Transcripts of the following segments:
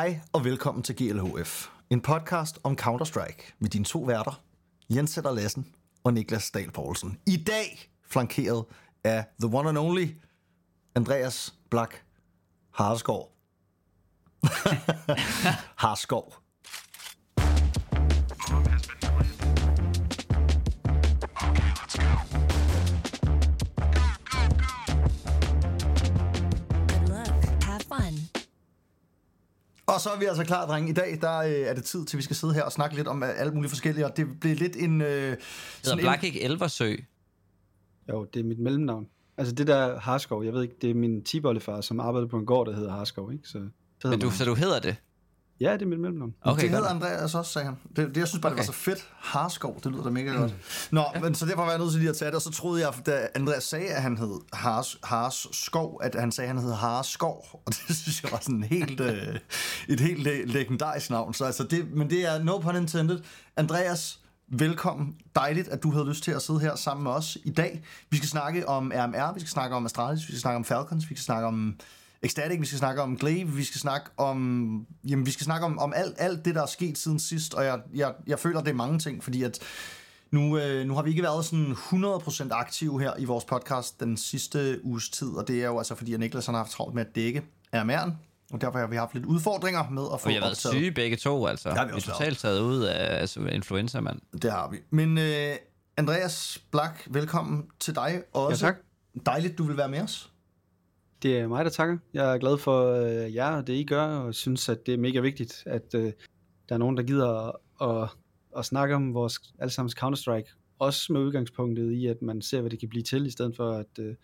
Hej og velkommen til GLHF, en podcast om Counter-Strike med dine to værter, Jens Sætter Lassen og Niklas Dahl Poulsen. I dag flankeret af the one and only Andreas Black Harskov. Harskov. Og så er vi altså klar, drenge. I dag der øh, er det tid til, at vi skal sidde her og snakke lidt om øh, alt muligt forskelligt, og det bliver lidt en... Øh, Hedder sådan en Black ikke Elversø? Jo, det er mit mellemnavn. Altså det der Harskov, jeg ved ikke, det er min tibollefar, som arbejder på en gård, der hedder Harskov, ikke? Så, så, hedder Men du, så du hedder det? Ja, det er mit mellemnavn. Okay, det hedder Andreas også, sagde han. Det, det jeg synes bare, okay. det var så fedt. Harskov, det lyder da mega godt. Nå, ja. men så derfor var jeg nødt til lige at tage det, og så troede jeg, da Andreas sagde, at han hed Hars, Hars Skov, at han sagde, at han hed Hars Skov, og det synes jeg var sådan helt, øh, et helt le- legendarisk navn. Så altså det, men det er no pun intended. Andreas, velkommen. Dejligt, at du havde lyst til at sidde her sammen med os i dag. Vi skal snakke om RMR, vi skal snakke om Astralis, vi skal snakke om Falcons, vi skal snakke om Ecstatic, vi skal snakke om Glaive, vi skal snakke om, jamen, vi skal snakke om, om alt, alt det, der er sket siden sidst, og jeg, jeg, jeg føler, det er mange ting, fordi at nu, øh, nu har vi ikke været sådan 100% aktive her i vores podcast den sidste uges tid, og det er jo altså fordi, at Niklas han har haft travlt med at dække RMR'en, og derfor har vi haft lidt udfordringer med at få Og jeg har været optaget. syge begge to, altså. har vi vi er totalt taget ud af altså, influenza, mand. Det har vi. Men øh, Andreas Blak, velkommen til dig også. Ja, tak. Dejligt, du vil være med os. Det er mig, der takker. Jeg er glad for øh, jer og det, I gør, og synes, at det er mega vigtigt, at øh, der er nogen, der gider at, at, at snakke om vores allesammens Counter-Strike. Også med udgangspunktet i, at man ser, hvad det kan blive til, i stedet for, at øh,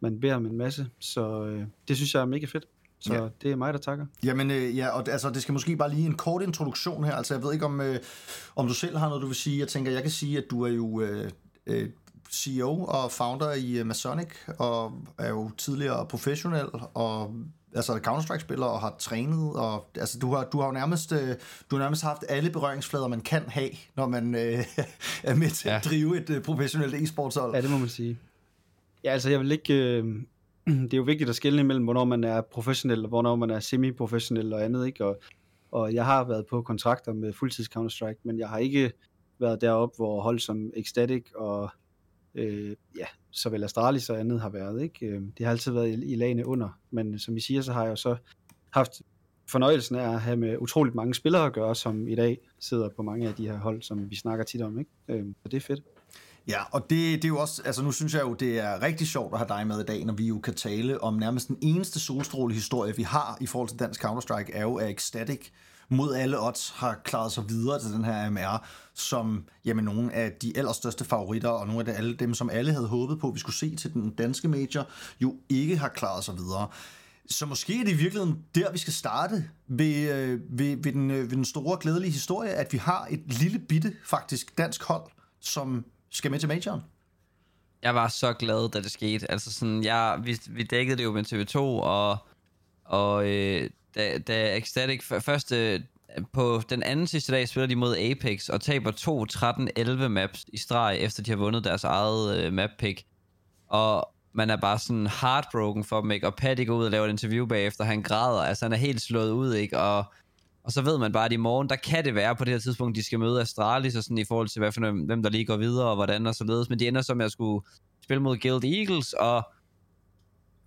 man beder om en masse. Så øh, det synes jeg er mega fedt. Så Ja. det er mig, der takker. Jamen øh, ja, og altså, det skal måske bare lige en kort introduktion her. Altså, jeg ved ikke, om, øh, om du selv har noget, du vil sige. Jeg tænker, jeg kan sige, at du er jo øh, øh, CEO og founder i øh, Masonic, og er jo tidligere professionel, og altså Counter-Strike-spiller, og har trænet, og altså, du har, du har jo nærmest, øh, du har nærmest haft alle berøringsflader, man kan have, når man øh, er med til ja. Ja. at drive et øh, professionelt e-sportshold. Ja, det må man sige. Ja, altså jeg vil ikke... Øh, det er jo vigtigt at skelne imellem, hvornår man er professionel, og hvornår man er semi-professionel og andet, ikke? Og, og jeg har været på kontrakter med fuldtids Counter-Strike, men jeg har ikke været deroppe, hvor hold som Ecstatic og øh, ja, såvel Astralis og andet har været, ikke? Øh, det har altid været i, i lagene under, men som I siger, så har jeg jo så haft fornøjelsen af at have med utroligt mange spillere at gøre, som i dag sidder på mange af de her hold, som vi snakker tit om, ikke? Øh, Så det er fedt. Ja, og det, det er jo også, altså nu synes jeg jo, det er rigtig sjovt at have dig med i dag, når vi jo kan tale om nærmest den eneste solstrålehistorie, vi har i forhold til dansk Counter-Strike, er jo, at Ecstatic mod alle odds har klaret sig videre til den her MR, som jamen, nogle af de allerstørste favoritter, og nogle af det, alle dem, som alle havde håbet på, vi skulle se til den danske major, jo ikke har klaret sig videre. Så måske er det i virkeligheden der, vi skal starte ved, øh, ved, ved, den, øh, ved den store glædelige historie, at vi har et lille bitte, faktisk dansk hold, som skal med til majoren. Jeg var så glad, da det skete. Altså sådan, jeg, vi, vi dækkede det jo med TV2, og, og øh, da, da Ecstatic først øh, på den anden sidste dag spiller de mod Apex, og taber 2-13-11 maps i streg, efter de har vundet deres eget øh, map pick. Og man er bare sådan heartbroken for dem, ikke? Og Patty går ud og laver et interview bagefter, han græder, altså han er helt slået ud, ikke? Og, og så ved man bare, at i morgen, der kan det være på det her tidspunkt, de skal møde Astralis, og sådan i forhold til, hvad for hvem der lige går videre, og hvordan og således. Men de ender som, at jeg skulle spille mod Guild Eagles, og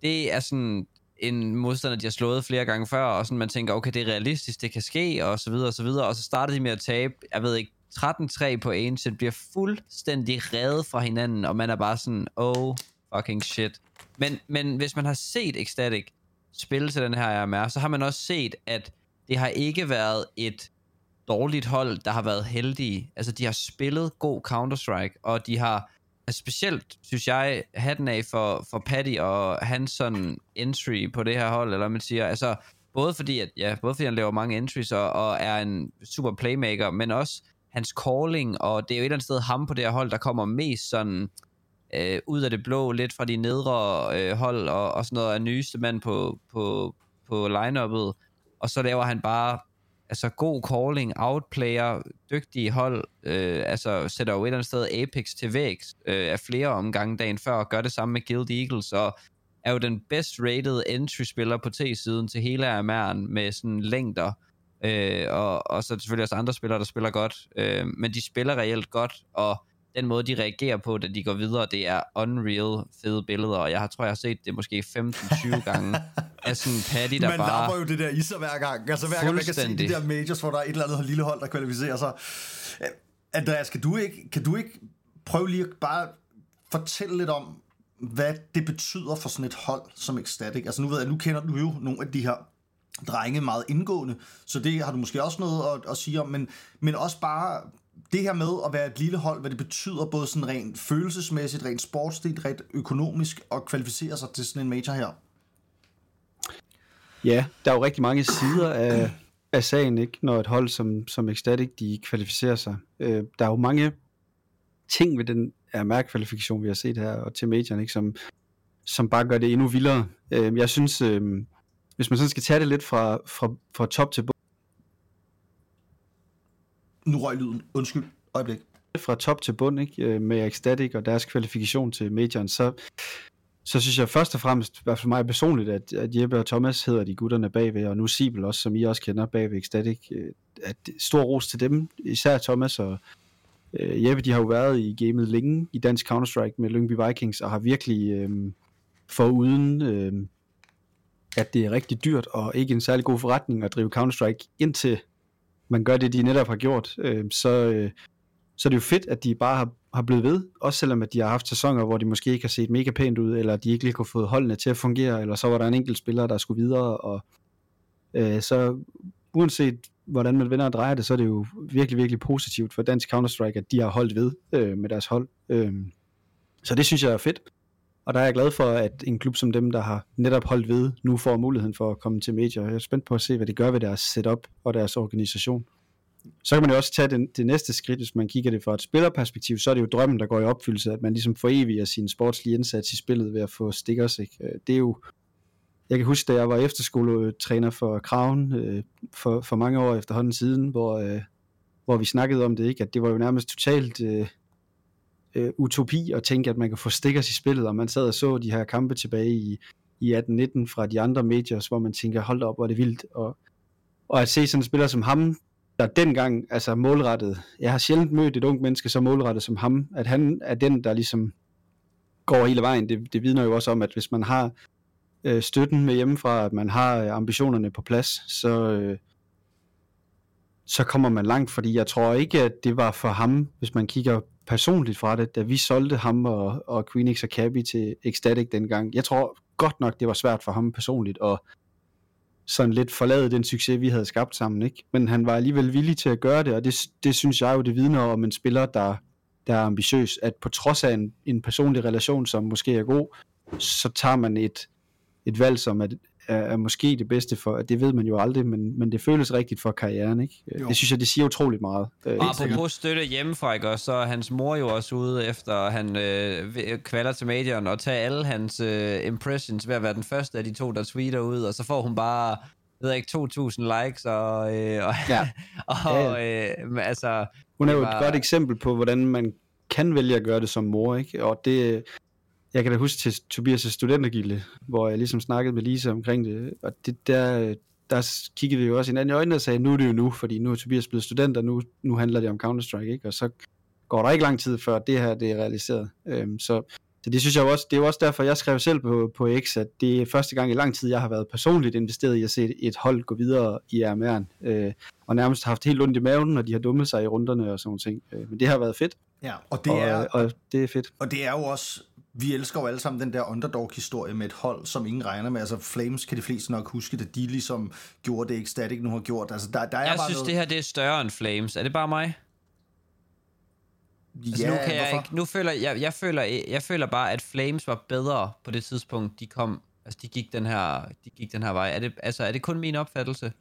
det er sådan en modstander, de har slået flere gange før, og sådan man tænker, okay, det er realistisk, det kan ske, og så videre, og så videre. Og så startede de med at tabe, jeg ved ikke, 13-3 på Ancient, bliver fuldstændig revet fra hinanden, og man er bare sådan, oh fucking shit. Men, men hvis man har set Ecstatic spille til den her RMR, så har man også set, at det har ikke været et dårligt hold, der har været heldige. Altså, de har spillet god Counter-Strike, og de har altså specielt, synes jeg, hatten af for, for Paddy og hans sådan entry på det her hold, eller hvad man siger, altså, både fordi, at, ja, både fordi han laver mange entries og, og er en super playmaker, men også hans calling, og det er jo et eller andet sted ham på det her hold, der kommer mest sådan øh, ud af det blå, lidt fra de nedre øh, hold, og, og sådan noget af nyeste mand på, på, på line-uppet, og så laver han bare altså god calling, outplayer, dygtige hold, øh, altså sætter jo et eller andet sted Apex til vægs øh, af flere omgange dagen før, og gør det samme med Guild Eagles, og er jo den best rated entry-spiller på T-siden til hele AMR'en med sådan længder. Øh, og, og så er der selvfølgelig også andre spillere, der spiller godt. Øh, men de spiller reelt godt, og den måde, de reagerer på, da de går videre, det er unreal fede billeder, og jeg har, tror, jeg har set det måske 15-20 gange af sådan en patty, der Man bare... lapper jo det der i sig hver gang. Altså hver gang man kan se de der majors, hvor der er et eller andet lille hold, der kvalificerer sig. Øh, Andreas, kan du ikke, kan du ikke prøve lige at bare fortælle lidt om, hvad det betyder for sådan et hold som Ecstatic? Altså nu ved jeg, nu kender du jo nogle af de her drenge meget indgående, så det har du måske også noget at, at sige om, men, men også bare det her med at være et lille hold, hvad det betyder både sådan rent følelsesmæssigt, rent sportsligt, rent økonomisk, og kvalificere sig til sådan en major her. Ja, der er jo rigtig mange sider af, af sagen, ikke? når et hold som, som Ecstatic de kvalificerer sig. Øh, der er jo mange ting ved den RMR-kvalifikation, vi har set her, og til majoren, ikke? Som, som bare gør det endnu vildere. Øh, jeg synes, øh, hvis man sådan skal tage det lidt fra, fra, fra top til bund, nu røg lyden. Undskyld. Øjeblik. fra top til bund ikke? Øh, med Ecstatic og deres kvalifikation til majoren, så, så synes jeg først og fremmest, i hvert fald mig personligt, at, at Jeppe og Thomas hedder de gutterne bagved, og nu Sibel også, som I også kender bagved Ecstatic, øh, at stor ros til dem, især Thomas og øh, Jeppe, de har jo været i gamet længe i dansk Counter-Strike med Lyngby Vikings, og har virkelig øh, foruden, øh, at det er rigtig dyrt og ikke en særlig god forretning at drive Counter-Strike, indtil man gør det, de netop har gjort, øh, så, øh, så er det jo fedt, at de bare har, har blevet ved, også selvom at de har haft sæsoner, hvor de måske ikke har set mega pænt ud, eller de ikke lige kunne få holdene til at fungere, eller så var der en enkelt spiller, der skulle videre, og øh, så uanset hvordan man vender og drejer det, så er det jo virkelig, virkelig positivt for dansk Counter-Strike, at de har holdt ved øh, med deres hold. Øh, så det synes jeg er fedt. Og der er jeg glad for, at en klub som dem, der har netop holdt ved, nu får muligheden for at komme til Major. Jeg er spændt på at se, hvad det gør ved deres setup og deres organisation. Så kan man jo også tage det, det næste skridt, hvis man kigger det fra et spillerperspektiv, så er det jo drømmen, der går i opfyldelse, at man ligesom foreviger sin sportslige indsats i spillet ved at få stickers. Ikke? Øh, det er jo, jeg kan huske, da jeg var efterskoletræner for Kraven øh, for, for mange år efterhånden siden, hvor, øh, hvor vi snakkede om det, ikke? at det var jo nærmest totalt øh, øh, utopi at tænke, at man kan få stikkers i spillet, og man sad og så de her kampe tilbage i, i 18-19 fra de andre majors, hvor man tænker, hold op, hvor er det vildt. Og, og at se sådan en spiller som ham, der dengang altså målrettet, jeg har sjældent mødt et ung menneske så målrettet som ham, at han er den, der ligesom går hele vejen. Det, det vidner jo også om, at hvis man har øh, støtten med hjemmefra, at man har øh, ambitionerne på plads, så, øh, så kommer man langt, fordi jeg tror ikke, at det var for ham, hvis man kigger personligt fra det, da vi solgte ham og, og Queenix og Cabby til Ecstatic dengang. Jeg tror godt nok, det var svært for ham personligt at sådan lidt forlade den succes, vi havde skabt sammen. Ikke? Men han var alligevel villig til at gøre det, og det, det synes jeg jo, det vidner om en spiller, der, der er ambitiøs, at på trods af en, en personlig relation, som måske er god, så tager man et, et valg, som at er, er måske det bedste for, det ved man jo aldrig, men, men det føles rigtigt for karrieren. Ikke? Jo. Det synes jeg, det siger utroligt meget. Øh, Og apropos støtte hjemmefra, ikke også, så er hans mor jo også ude efter, han øh, kvalder til majoren og tager alle hans øh, impressions ved at være den første af de to, der tweeter ud, og så får hun bare, ved jeg ikke, 2.000 likes, og, øh, og, Ja. og Øh, altså, Hun er jo var- et godt eksempel på, hvordan man kan vælge at gøre det som mor, ikke? Og det, jeg kan da huske til Tobias' studentergilde, hvor jeg ligesom snakkede med Lisa omkring det, og det der, der kiggede vi jo også hinanden i øjnene og sagde, nu er det jo nu, fordi nu er Tobias blevet student, og nu, nu handler det om Counter-Strike, ikke? Og så går der ikke lang tid før det her det er realiseret. Øhm, så, så det synes jeg jo også, det er jo også derfor, jeg skrev selv på, på X, at det er første gang i lang tid, jeg har været personligt investeret i at se et hold gå videre i RMR'en, øh, og nærmest haft helt ondt i maven, når de har dummet sig i runderne og sådan nogle ting. Øh, men det har været fedt, Ja, og det og, er, og det er fedt. Og det er jo også, vi elsker jo alle sammen den der underdog-historie med et hold, som ingen regner med. Altså Flames kan de fleste nok huske, at de ligesom gjorde det, Ecstatic nu har gjort. Altså der, der er jeg bare synes, noget... det her det er større end Flames. Er det bare mig? Altså, ja, nu, kan jeg ikke, nu føler jeg, jeg, føler, jeg føler bare, at Flames var bedre på det tidspunkt, de kom. Altså, de gik den her, de gik den her vej. Er det, altså, er det kun min opfattelse?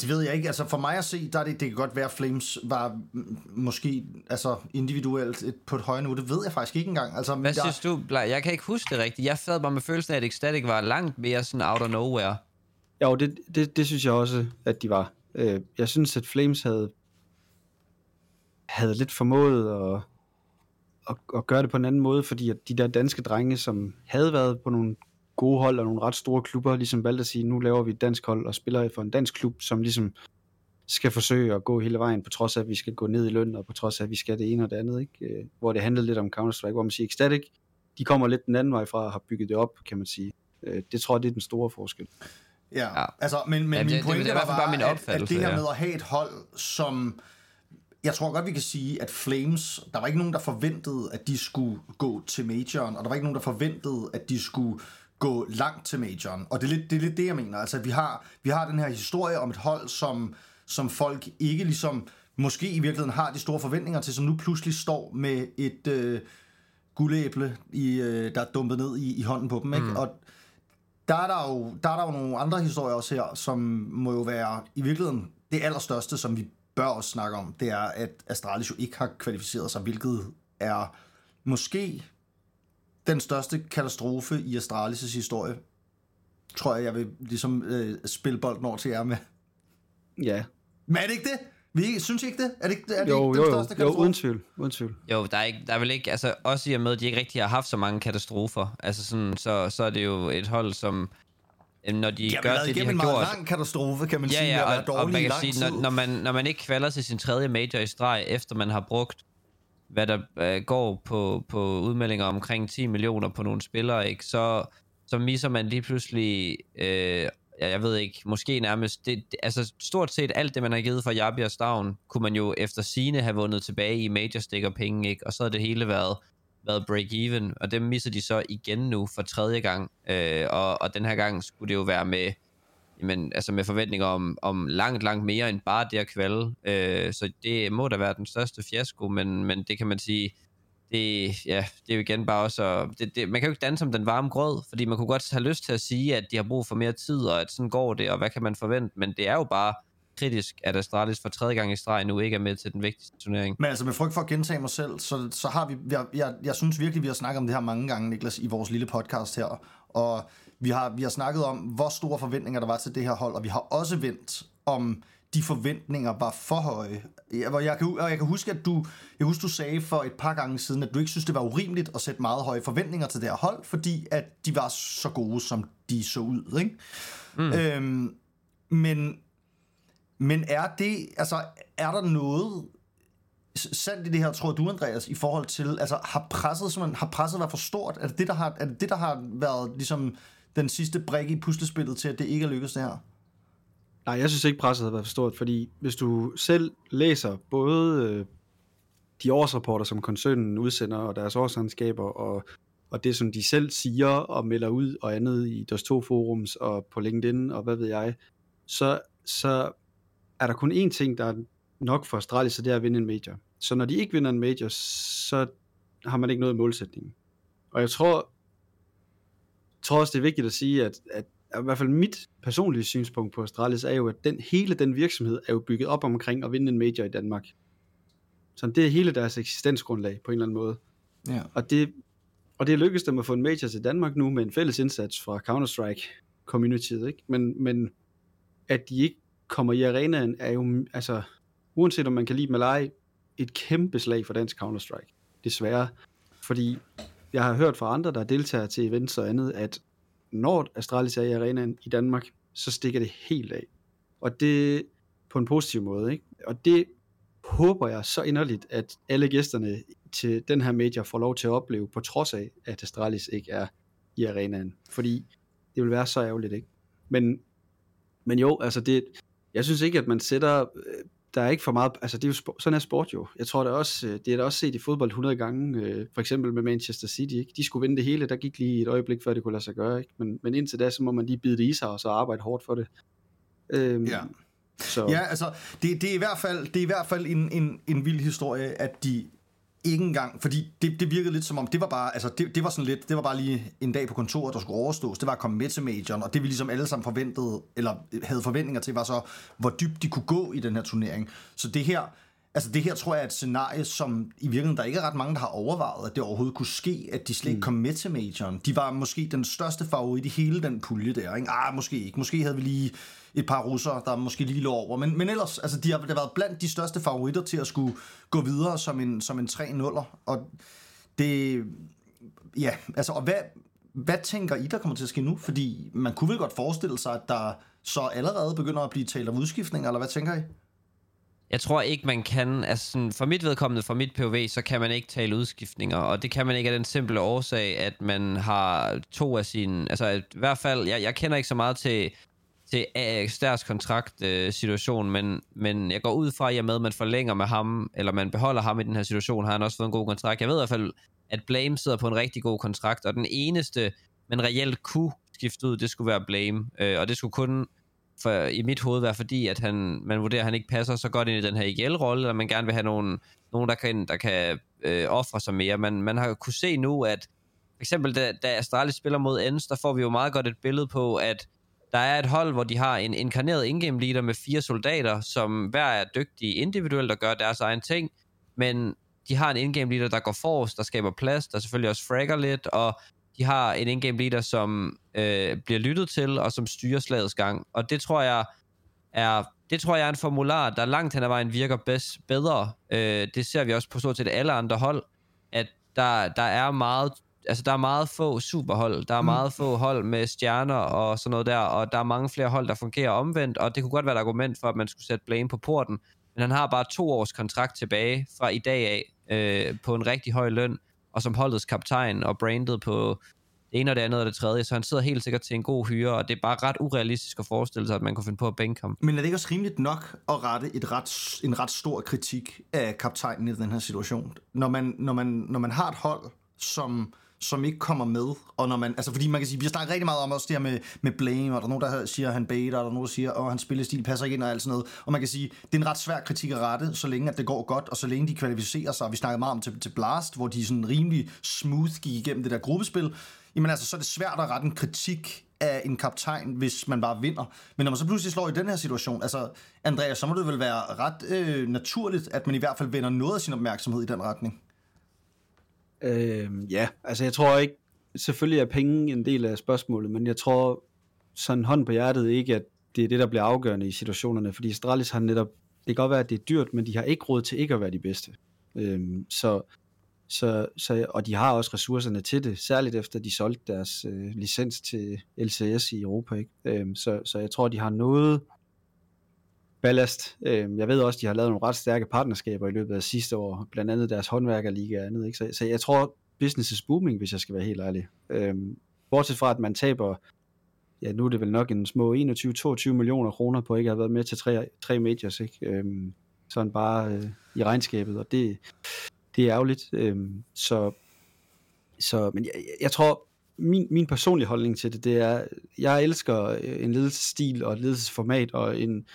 Det ved jeg ikke. Altså for mig at se, der er det, det kan godt være, at Flames var måske altså individuelt et, på et højere niveau. Det ved jeg faktisk ikke engang. Altså, Hvad der, synes du? Blej? Jeg kan ikke huske det rigtigt. Jeg sad bare med følelsen af, at Ecstatic var langt mere sådan out of nowhere. Jo, det, det, det synes jeg også, at de var. Øh, jeg synes, at Flames havde, havde lidt formået at, at, at gøre det på en anden måde, fordi at de der danske drenge, som havde været på nogle gode hold og nogle ret store klubber, ligesom valgte at sige, nu laver vi et dansk hold og spiller for en dansk klub, som ligesom skal forsøge at gå hele vejen, på trods af, at vi skal gå ned i løn, og på trods af, at vi skal det ene og det andet, ikke? Øh, hvor det handlede lidt om Counter-Strike, hvor man siger, Ecstatic, de kommer lidt den anden vej fra og har bygget det op, kan man sige. Øh, Det tror jeg, det er den store forskel. Ja, Ja. altså, men, men Ja, min det- det- pointe det er i var bare min at, at det her ja. med at have et hold, som... Jeg tror godt, vi kan sige, at Flames, der var ikke nogen, der forventede, at de skulle gå til majoren, og der var ikke nogen, der forventede, at de skulle gå langt til majoren. Og det er lidt det, er lidt det jeg mener. Altså, vi har, vi har den her historie om et hold, som, som folk ikke ligesom, måske i virkeligheden har de store forventninger til, som nu pludselig står med et øh, guldæble, i, øh, der er dumpet ned i, i hånden på dem. Ikke? Mm. Og der er der, jo, der er der jo nogle andre historier også her, som må jo være i virkeligheden det allerstørste, som vi bør også snakke om, det er, at Astralis jo ikke har kvalificeret sig, hvilket er måske den største katastrofe i Astralis' historie. Tror jeg, jeg vil ligesom øh, spille bolden over til jer med. Ja, Men er det ikke det? Vi synes I ikke det? Er det ikke, er det jo, ikke jo, den jo, største jo, katastrofe? uden tvivl, uden tvivl. Jo, der er, ikke, der er vel ikke, altså også i og med, at de ikke rigtig har haft så mange katastrofer, altså sådan, så, så er det jo et hold, som, når de har gør det, de igennem en har meget gjort, lang katastrofe, kan man ja, sige, ja, at være og, og dårlig man i kan lang sige, tid. når, når, man, når man ikke kvalder til sin tredje major i streg, efter man har brugt, hvad der øh, går på, på udmeldinger omkring 10 millioner på nogle spillere, ikke, så, så misser man lige pludselig, øh, ja, jeg ved ikke, måske nærmest, det, det, altså stort set alt det, man har givet for Jabi og Stavn, kunne man jo efter sine have vundet tilbage i major sticker penge, ikke? og så har det hele været, været break-even, og dem misser de så igen nu for tredje gang, øh, og, og den her gang skulle det jo være med, men altså med forventninger om, om langt, langt mere end bare det at kvalde, øh, så det må da være den største fiasko, men, men det kan man sige, det, ja, det er jo igen bare også, at, det, det, man kan jo ikke danse om den varme grød, fordi man kunne godt have lyst til at sige, at de har brug for mere tid, og at sådan går det, og hvad kan man forvente, men det er jo bare kritisk, at Astralis for tredje gang i streg nu ikke er med til den vigtigste turnering. Men altså med frygt for at gentage mig selv, så, så har vi, jeg, jeg, jeg synes virkelig, vi har snakket om det her mange gange, Niklas, i vores lille podcast her. Og vi har, vi har snakket om, hvor store forventninger der var til det her hold, og vi har også vendt om de forventninger var for høje. Jeg, jeg, kan, og jeg kan huske, at du, jeg husker, du sagde for et par gange siden, at du ikke synes, det var urimeligt at sætte meget høje forventninger til det her hold, fordi at de var så gode, som de så ud. Ikke? Mm. Øhm, men, men er det, altså, er der noget sandt i det her, tror du, Andreas, i forhold til, altså har presset, simpelthen, har presset været for stort? Er det det, der har, er det, det, der har været ligesom den sidste brik i puslespillet til, at det ikke er lykkedes det her? Nej, jeg synes ikke, presset har været for stort, fordi hvis du selv læser både øh, de årsrapporter, som koncernen udsender, og deres årsregnskaber, og, og det, som de selv siger og melder ud og andet i deres to forums og på LinkedIn og hvad ved jeg, så, så er der kun én ting, der er nok for Astralis, så det er at vinde en major. Så når de ikke vinder en major, så har man ikke noget i målsætningen. Og jeg tror, tror også, det er vigtigt at sige, at, at i hvert fald mit personlige synspunkt på Astralis er jo, at den, hele den virksomhed er jo bygget op omkring at vinde en major i Danmark. Så det er hele deres eksistensgrundlag på en eller anden måde. Ja. Og det, og det lykkedes dem at få en major til Danmark nu med en fælles indsats fra Counter-Strike communityet, ikke? Men, men at de ikke kommer i arenaen er jo, altså, uanset om man kan lide dem eller ej, et kæmpe slag for dansk Counter-Strike. Desværre. Fordi jeg har hørt fra andre, der deltager til events og andet, at når Astralis er i arenaen i Danmark, så stikker det helt af. Og det på en positiv måde, ikke? Og det håber jeg så inderligt, at alle gæsterne til den her major får lov til at opleve, på trods af, at Astralis ikke er i arenaen. Fordi det vil være så ærgerligt, ikke? Men, men jo, altså det, jeg synes ikke, at man sætter, øh, der er ikke for meget, altså det er jo, sådan er sport jo. Jeg tror da også, øh, det er da også set i fodbold 100 gange, øh, for eksempel med Manchester City, ikke? De skulle vinde det hele, der gik lige et øjeblik, før det kunne lade sig gøre, ikke? Men, men indtil da, så må man lige bide det i sig, og så arbejde hårdt for det. Øhm, Ja. Så, Ja, altså, det, det, er i hvert fald, det er i hvert fald en, en, en vild historie, at de ikke engang, fordi det, det virkede lidt som om, det var bare, altså det, det var sådan lidt, det var bare lige en dag på kontoret, der skulle overstås, det var at komme med til majoren, og det vi ligesom alle sammen forventede, eller havde forventninger til, var så, hvor dybt de kunne gå i den her turnering. Så det her, altså det her tror jeg er et scenarie, som i virkeligheden, der ikke er ret mange, der har overvejet, at det overhovedet kunne ske, at de slet ikke kom med til majoren. De var måske den største favorit i hele den pulje der, ikke? Ah, måske ikke. Måske havde vi lige et par russere, der måske lige lå over. Men, men ellers, altså, de har været blandt de største favoritter til at skulle gå videre som en, som en 3-0'er. Og det, ja, altså, og hvad, hvad tænker I, der kommer til at ske nu? Fordi man kunne vel godt forestille sig, at der så allerede begynder at blive talt om udskiftning, eller hvad tænker I? Jeg tror ikke, man kan, altså sådan, for mit vedkommende, for mit POV, så kan man ikke tale udskiftninger, og det kan man ikke af den simple årsag, at man har to af sine, altså i hvert fald, jeg, jeg kender ikke så meget til, til Stærs kontrakt øh, situation, men, men jeg går ud fra, at i med, at man forlænger med ham, eller man beholder ham i den her situation, har han også fået en god kontrakt. Jeg ved i hvert fald, at Blame sidder på en rigtig god kontrakt, og den eneste, man reelt kunne skifte ud, det skulle være Blame, øh, og det skulle kun for, i mit hoved være fordi, at han, man vurderer, at han ikke passer så godt ind i den her IGL-rolle, eller man gerne vil have nogen, nogen der kan, der kan øh, ofre sig mere. Man, man har kunne se nu, at for eksempel da, da Astralis spiller mod Ends, der får vi jo meget godt et billede på, at der er et hold, hvor de har en inkarneret ingame leader med fire soldater, som hver er dygtige individuelt og gør deres egen ting, men de har en ingame leader, der går forrest, der skaber plads, der selvfølgelig også fragger lidt, og de har en in-game leader, som øh, bliver lyttet til, og som styrer slagets gang. Og det tror jeg er, det tror jeg er en formular, der langt hen ad vejen virker bedst, bedre. Øh, det ser vi også på stort set alle andre hold, at der, der er meget altså der er meget få superhold, der er mm. meget få hold med stjerner og sådan noget der, og der er mange flere hold, der fungerer omvendt, og det kunne godt være et argument for, at man skulle sætte Blame på porten, men han har bare to års kontrakt tilbage fra i dag af, øh, på en rigtig høj løn, og som holdets kaptajn og brandet på det ene og det andet og det tredje, så han sidder helt sikkert til en god hyre, og det er bare ret urealistisk at forestille sig, at man kunne finde på at bænke ham. Men er det ikke også rimeligt nok at rette et ret, en ret stor kritik af kaptajnen i den her situation? Når man, når man, når man har et hold, som som ikke kommer med. Og når man, altså fordi man kan sige, vi har snakket rigtig meget om også det her med, med blame, og der er nogen, der siger, at han baiter, og der er nogen, der siger, at hans spillestil passer ikke ind og alt sådan noget. Og man kan sige, det er en ret svær kritik at rette, så længe at det går godt, og så længe de kvalificerer sig. Vi snakkede meget om til, til Blast, hvor de sådan rimelig smooth gik igennem det der gruppespil. Jamen altså, så er det svært at rette en kritik af en kaptajn, hvis man bare vinder. Men når man så pludselig slår i den her situation, altså Andreas, så må det vel være ret øh, naturligt, at man i hvert fald vender noget af sin opmærksomhed i den retning. Øh, ja, altså jeg tror ikke, selvfølgelig er penge en del af spørgsmålet, men jeg tror sådan hånd på hjertet ikke, at det er det, der bliver afgørende i situationerne, fordi Astralis har netop, det kan godt være, at det er dyrt, men de har ikke råd til ikke at være de bedste. Øh, så, så, så, og de har også ressourcerne til det, særligt efter de solgte deres øh, licens til LCS i Europa. Ikke? Øh, så, så jeg tror, de har noget ballast. Øh, jeg ved også, de har lavet nogle ret stærke partnerskaber i løbet af sidste år, blandt andet deres håndværkerliga og andet. Ikke? Så, så jeg tror, business is booming, hvis jeg skal være helt ærlig. Øh, bortset fra, at man taber, ja nu er det vel nok en små 21-22 millioner kroner på ikke at have været med til tre, tre majors, ikke? Øh, sådan bare øh, i regnskabet, og det, det er ærgerligt. Øh, så, så, men jeg, jeg tror, min, min personlige holdning til det, det er, jeg elsker øh, en ledelsesstil og et ledelsesformat og en,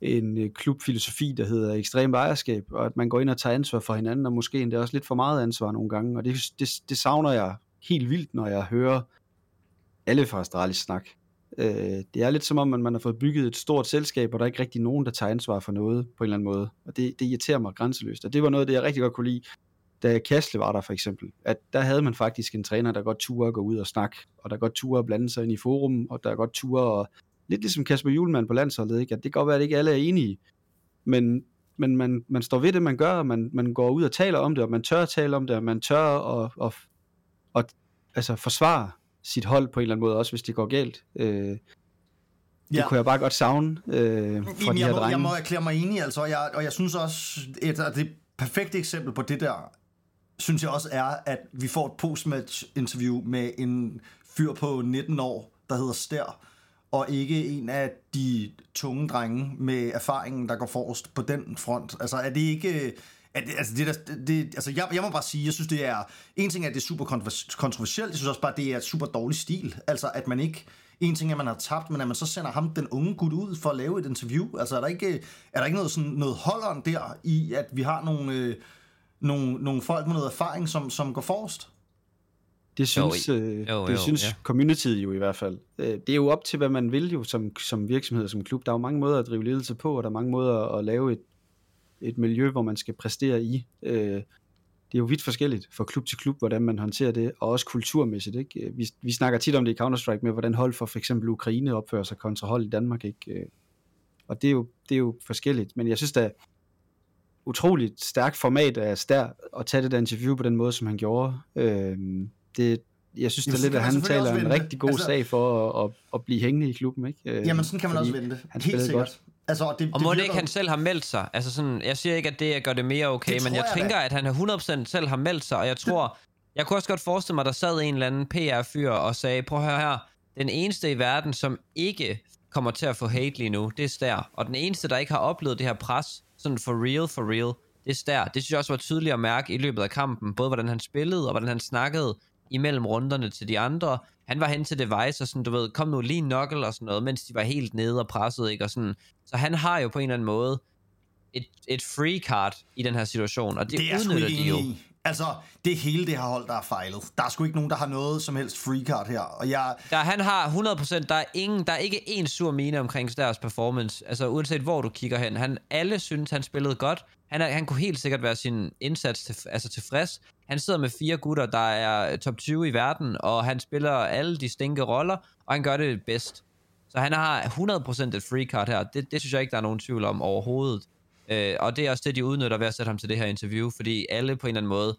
en øh, klubfilosofi, der hedder ekstrem ejerskab, og at man går ind og tager ansvar for hinanden, og måske endda også lidt for meget ansvar nogle gange, og det, det, det savner jeg helt vildt, når jeg hører alle fra Astralis snak. Øh, det er lidt som om, at man har fået bygget et stort selskab, og der er ikke rigtig nogen, der tager ansvar for noget på en eller anden måde, og det, det irriterer mig grænseløst, og det var noget af det, jeg rigtig godt kunne lide, da Kasle var der for eksempel, at der havde man faktisk en træner, der godt turde at gå ud og snakke, og der godt turde at blande sig ind i forum, og der godt turde at lidt ligesom Kasper Julemand på landsholdet, ikke? at det kan godt være, at ikke alle er enige, men, men man, man står ved det, man gør, og man, man går ud og taler om det, og man tør at tale om det, og man tør at, at, at, altså forsvare sit hold på en eller anden måde, også hvis det går galt. Øh, det ja. kunne jeg bare godt savne øh, fra Jamen, de her jeg må, drenge. Jeg må erklære mig enig, altså, og jeg, og jeg synes også, et det perfekte eksempel på det der, synes jeg også er, at vi får et postmatch interview med en fyr på 19 år, der hedder Stær, og ikke en af de tunge drenge med erfaringen, der går forrest på den front. Altså er det ikke... Øh, er det, altså, det, der, det, altså jeg, jeg må bare sige, jeg synes det er... En ting er, at det er super kontroversielt, jeg synes også bare, det er et super dårlig stil. Altså at man ikke... En ting er, at man har tabt, men at man så sender ham, den unge gut, ud for at lave et interview. Altså er der ikke, er der ikke noget, sådan, noget holderen der i, at vi har nogle, øh, nogle, nogle folk med noget erfaring, som, som går forrest? Det synes, jo, øh, jo, det jo, synes ja. communityet jo i hvert fald. Øh, det er jo op til, hvad man vil jo som, som virksomhed og som klub. Der er jo mange måder at drive ledelse på, og der er mange måder at lave et, et miljø, hvor man skal præstere i. Øh, det er jo vidt forskelligt fra klub til klub, hvordan man håndterer det, og også kulturmæssigt. Ikke? Vi, vi snakker tit om det i Counter-Strike med, hvordan hold for for eksempel Ukraine opfører sig kontra hold i Danmark. Ikke? Og det er, jo, det er jo forskelligt, men jeg synes da, utroligt stærkt format af Stær at tage det der interview på den måde, som han gjorde. Øh, det, jeg synes, det er lidt, at han taler en rigtig god Altså- sag for at, at, at blive hængende i klubben. Ikke? Øh, Jamen, sådan kan man fordi også vente. Han Helt sikkert. godt. Altså, det, Og det må det virker ikke, han selv har meldt sig? Altså sådan, jeg siger ikke, at det gør det mere okay, Det men jeg, jeg tænker, da. at han 100% selv har meldt sig, og jeg tror, jeg kunne også godt forestille mig, at der sad en eller anden PR-fyr og sagde, prøv at høre her, den eneste i verden, som ikke kommer til at få hate lige nu, det er Stær. Og den eneste, der ikke har oplevet det her pres, sådan for real, for real, det er Stær. Det synes jeg også var tydeligt at mærke i løbet af kampen, både hvordan han spillede, og hvordan han snakkede imellem runderne til de andre. Han var hen til Device og sådan, du ved, kom nu lige knuckle og sådan noget, mens de var helt nede og presset, ikke? Og sådan. Så han har jo på en eller anden måde et, et free card i den her situation, og det, Det er udnytter de jo. Altså, det hele det her hold, der er fejlet. Der er sgu ikke nogen, der har noget som helst free card her. Og jeg, Der, han har 100%, der er, ingen, der er ikke en sur mine omkring Stærs performance, altså uanset hvor du kigger hen. Han, alle synes, han spillede godt. Han, er, han kunne helt sikkert være sin indsats til, altså tilfreds. Han sidder med fire gutter, der er top 20 i verden, og han spiller alle de stinke roller, og han gør det bedst. Så han har 100% et free card her. Det, det synes jeg ikke, der er nogen tvivl om overhovedet. Øh, og det er også det, de udnytter ved at sætte ham til det her interview, fordi alle på en eller anden måde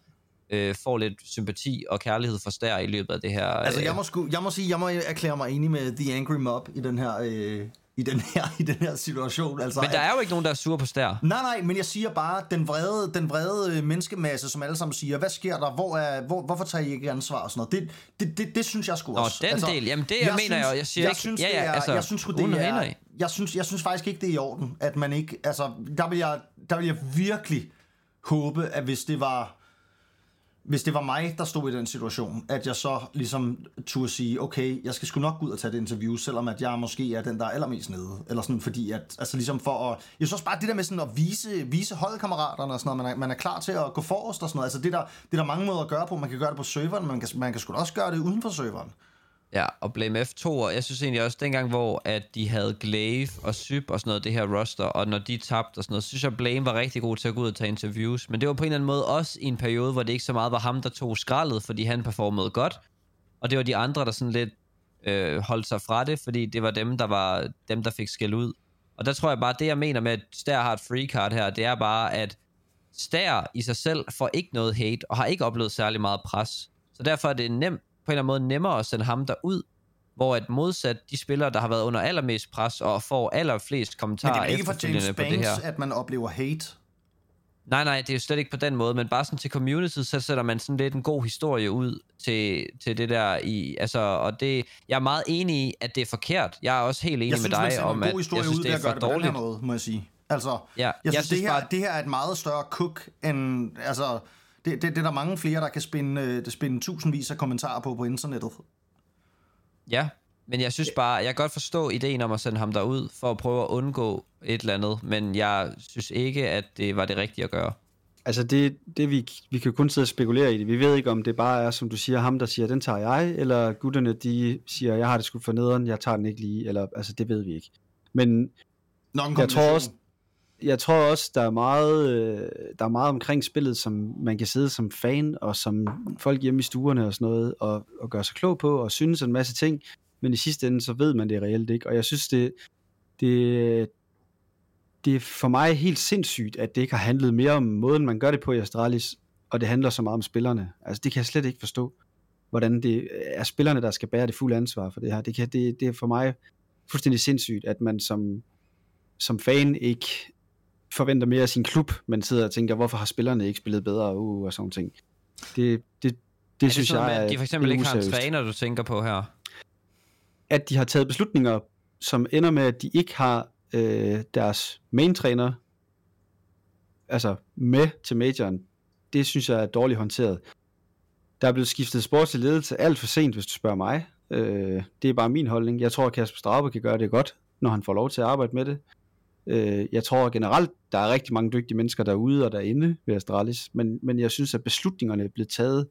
øh, får lidt sympati og kærlighed for Stær i løbet af det her. altså, øh, jeg må, sgu, jeg må sige, jeg må erklære mig enig med The Angry Mob i den her, øh, i den her, i den her situation. Altså, Men der er jo ikke nogen, der er sure på Stær. Nej, nej, men jeg siger bare, den vrede, den vrede øh, menneskemasse, som alle sammen siger, hvad sker der, hvor er, hvor, hvorfor tager I ikke ansvar og sådan noget, det, det, det, det synes jeg sgu Nå, også. den del, jamen det jeg mener jeg jo, jeg siger jeg ikke- synes, ja, ja, er, altså, jeg synes, det er, i. jeg synes, jeg synes faktisk ikke, det er i orden, at man ikke, altså, der vil jeg, der vil jeg virkelig håbe, at hvis det var, hvis det var mig, der stod i den situation, at jeg så ligesom turde sige, okay, jeg skal sgu nok gå ud og tage det interview, selvom at jeg måske er den, der er allermest nede. Eller sådan, fordi at, altså ligesom for at, jeg synes bare det der med sådan at vise, vise holdkammeraterne og sådan noget, man er, man er klar til at gå forrest og sådan noget. Altså det der, det er der mange måder at gøre på. Man kan gøre det på serveren, men man kan, man kan sgu da også gøre det uden for serveren. Ja, og Blame F2, og jeg synes egentlig også, dengang, hvor at de havde Glaive og Syb og sådan noget, det her roster, og når de tabte og sådan noget, synes jeg, Blame var rigtig god til at gå ud og tage interviews. Men det var på en eller anden måde også i en periode, hvor det ikke så meget var ham, der tog skraldet, fordi han performede godt. Og det var de andre, der sådan lidt øh, holdt sig fra det, fordi det var dem, der var dem, der fik skæld ud. Og der tror jeg bare, det jeg mener med, at Stær har et free card her, det er bare, at Stær i sig selv får ikke noget hate, og har ikke oplevet særlig meget pres. Så derfor er det nemt, på en eller anden måde nemmere at sende ham derud, hvor et modsat de spillere, der har været under allermest pres, og får allerflest Men det kommentarer er ikke for James på det Banks, her. at man oplever hate. Nej, nej, det er jo slet ikke på den måde, men bare sådan til community, så sætter man sådan lidt en god historie ud til, til det der i, altså, og det, jeg er meget enig i, at det er forkert. Jeg er også helt enig Jeg med synes, dig om, at jeg synes, ud det er at for det på den her dårligt. måde, må jeg sige. Altså, Ja, jeg, jeg synes, synes det, her, bare- det her er et meget større cook, end, altså, det, det, det er der mange flere, der kan spinde, øh, spinde tusindvis af kommentarer på på internettet. Ja, men jeg synes bare, jeg kan godt forstå ideen om at sende ham derud, for at prøve at undgå et eller andet, men jeg synes ikke, at det var det rigtige at gøre. Altså det, det vi, vi kan kun sidde og spekulere i det. Vi ved ikke, om det bare er, som du siger, ham, der siger, den tager jeg, eller gutterne, de siger, jeg har det sgu for nederen, jeg tager den ikke lige, eller altså det ved vi ikke. Men en Jeg tror også- jeg tror også, der er meget, øh, der er meget omkring spillet, som man kan sidde som fan, og som folk hjemme i stuerne og sådan noget, og, og gøre sig klog på, og synes en masse ting, men i sidste ende, så ved man det reelt ikke, og jeg synes, det, det, det er for mig helt sindssygt, at det ikke har handlet mere om måden, man gør det på i Astralis, og det handler så meget om spillerne. Altså, det kan jeg slet ikke forstå, hvordan det er spillerne, der skal bære det fulde ansvar for det her. Det, kan, det, det er for mig fuldstændig sindssygt, at man som, som fan ikke forventer mere af sin klub, men sidder og tænker, hvorfor har spillerne ikke spillet bedre, uh, og sådan ting. Det, det, det, er synes sådan jeg er at de for eksempel ikke har en træner, du tænker på her. At de har taget beslutninger, som ender med, at de ikke har øh, deres main-træner altså med til majoren, det synes jeg er dårligt håndteret. Der er blevet skiftet sportslig ledelse alt for sent, hvis du spørger mig. Øh, det er bare min holdning. Jeg tror, at Kasper Straube kan gøre det godt, når han får lov til at arbejde med det. Øh, jeg tror generelt, der er rigtig mange dygtige mennesker derude og derinde ved Astralis, men, men jeg synes, at beslutningerne er blevet taget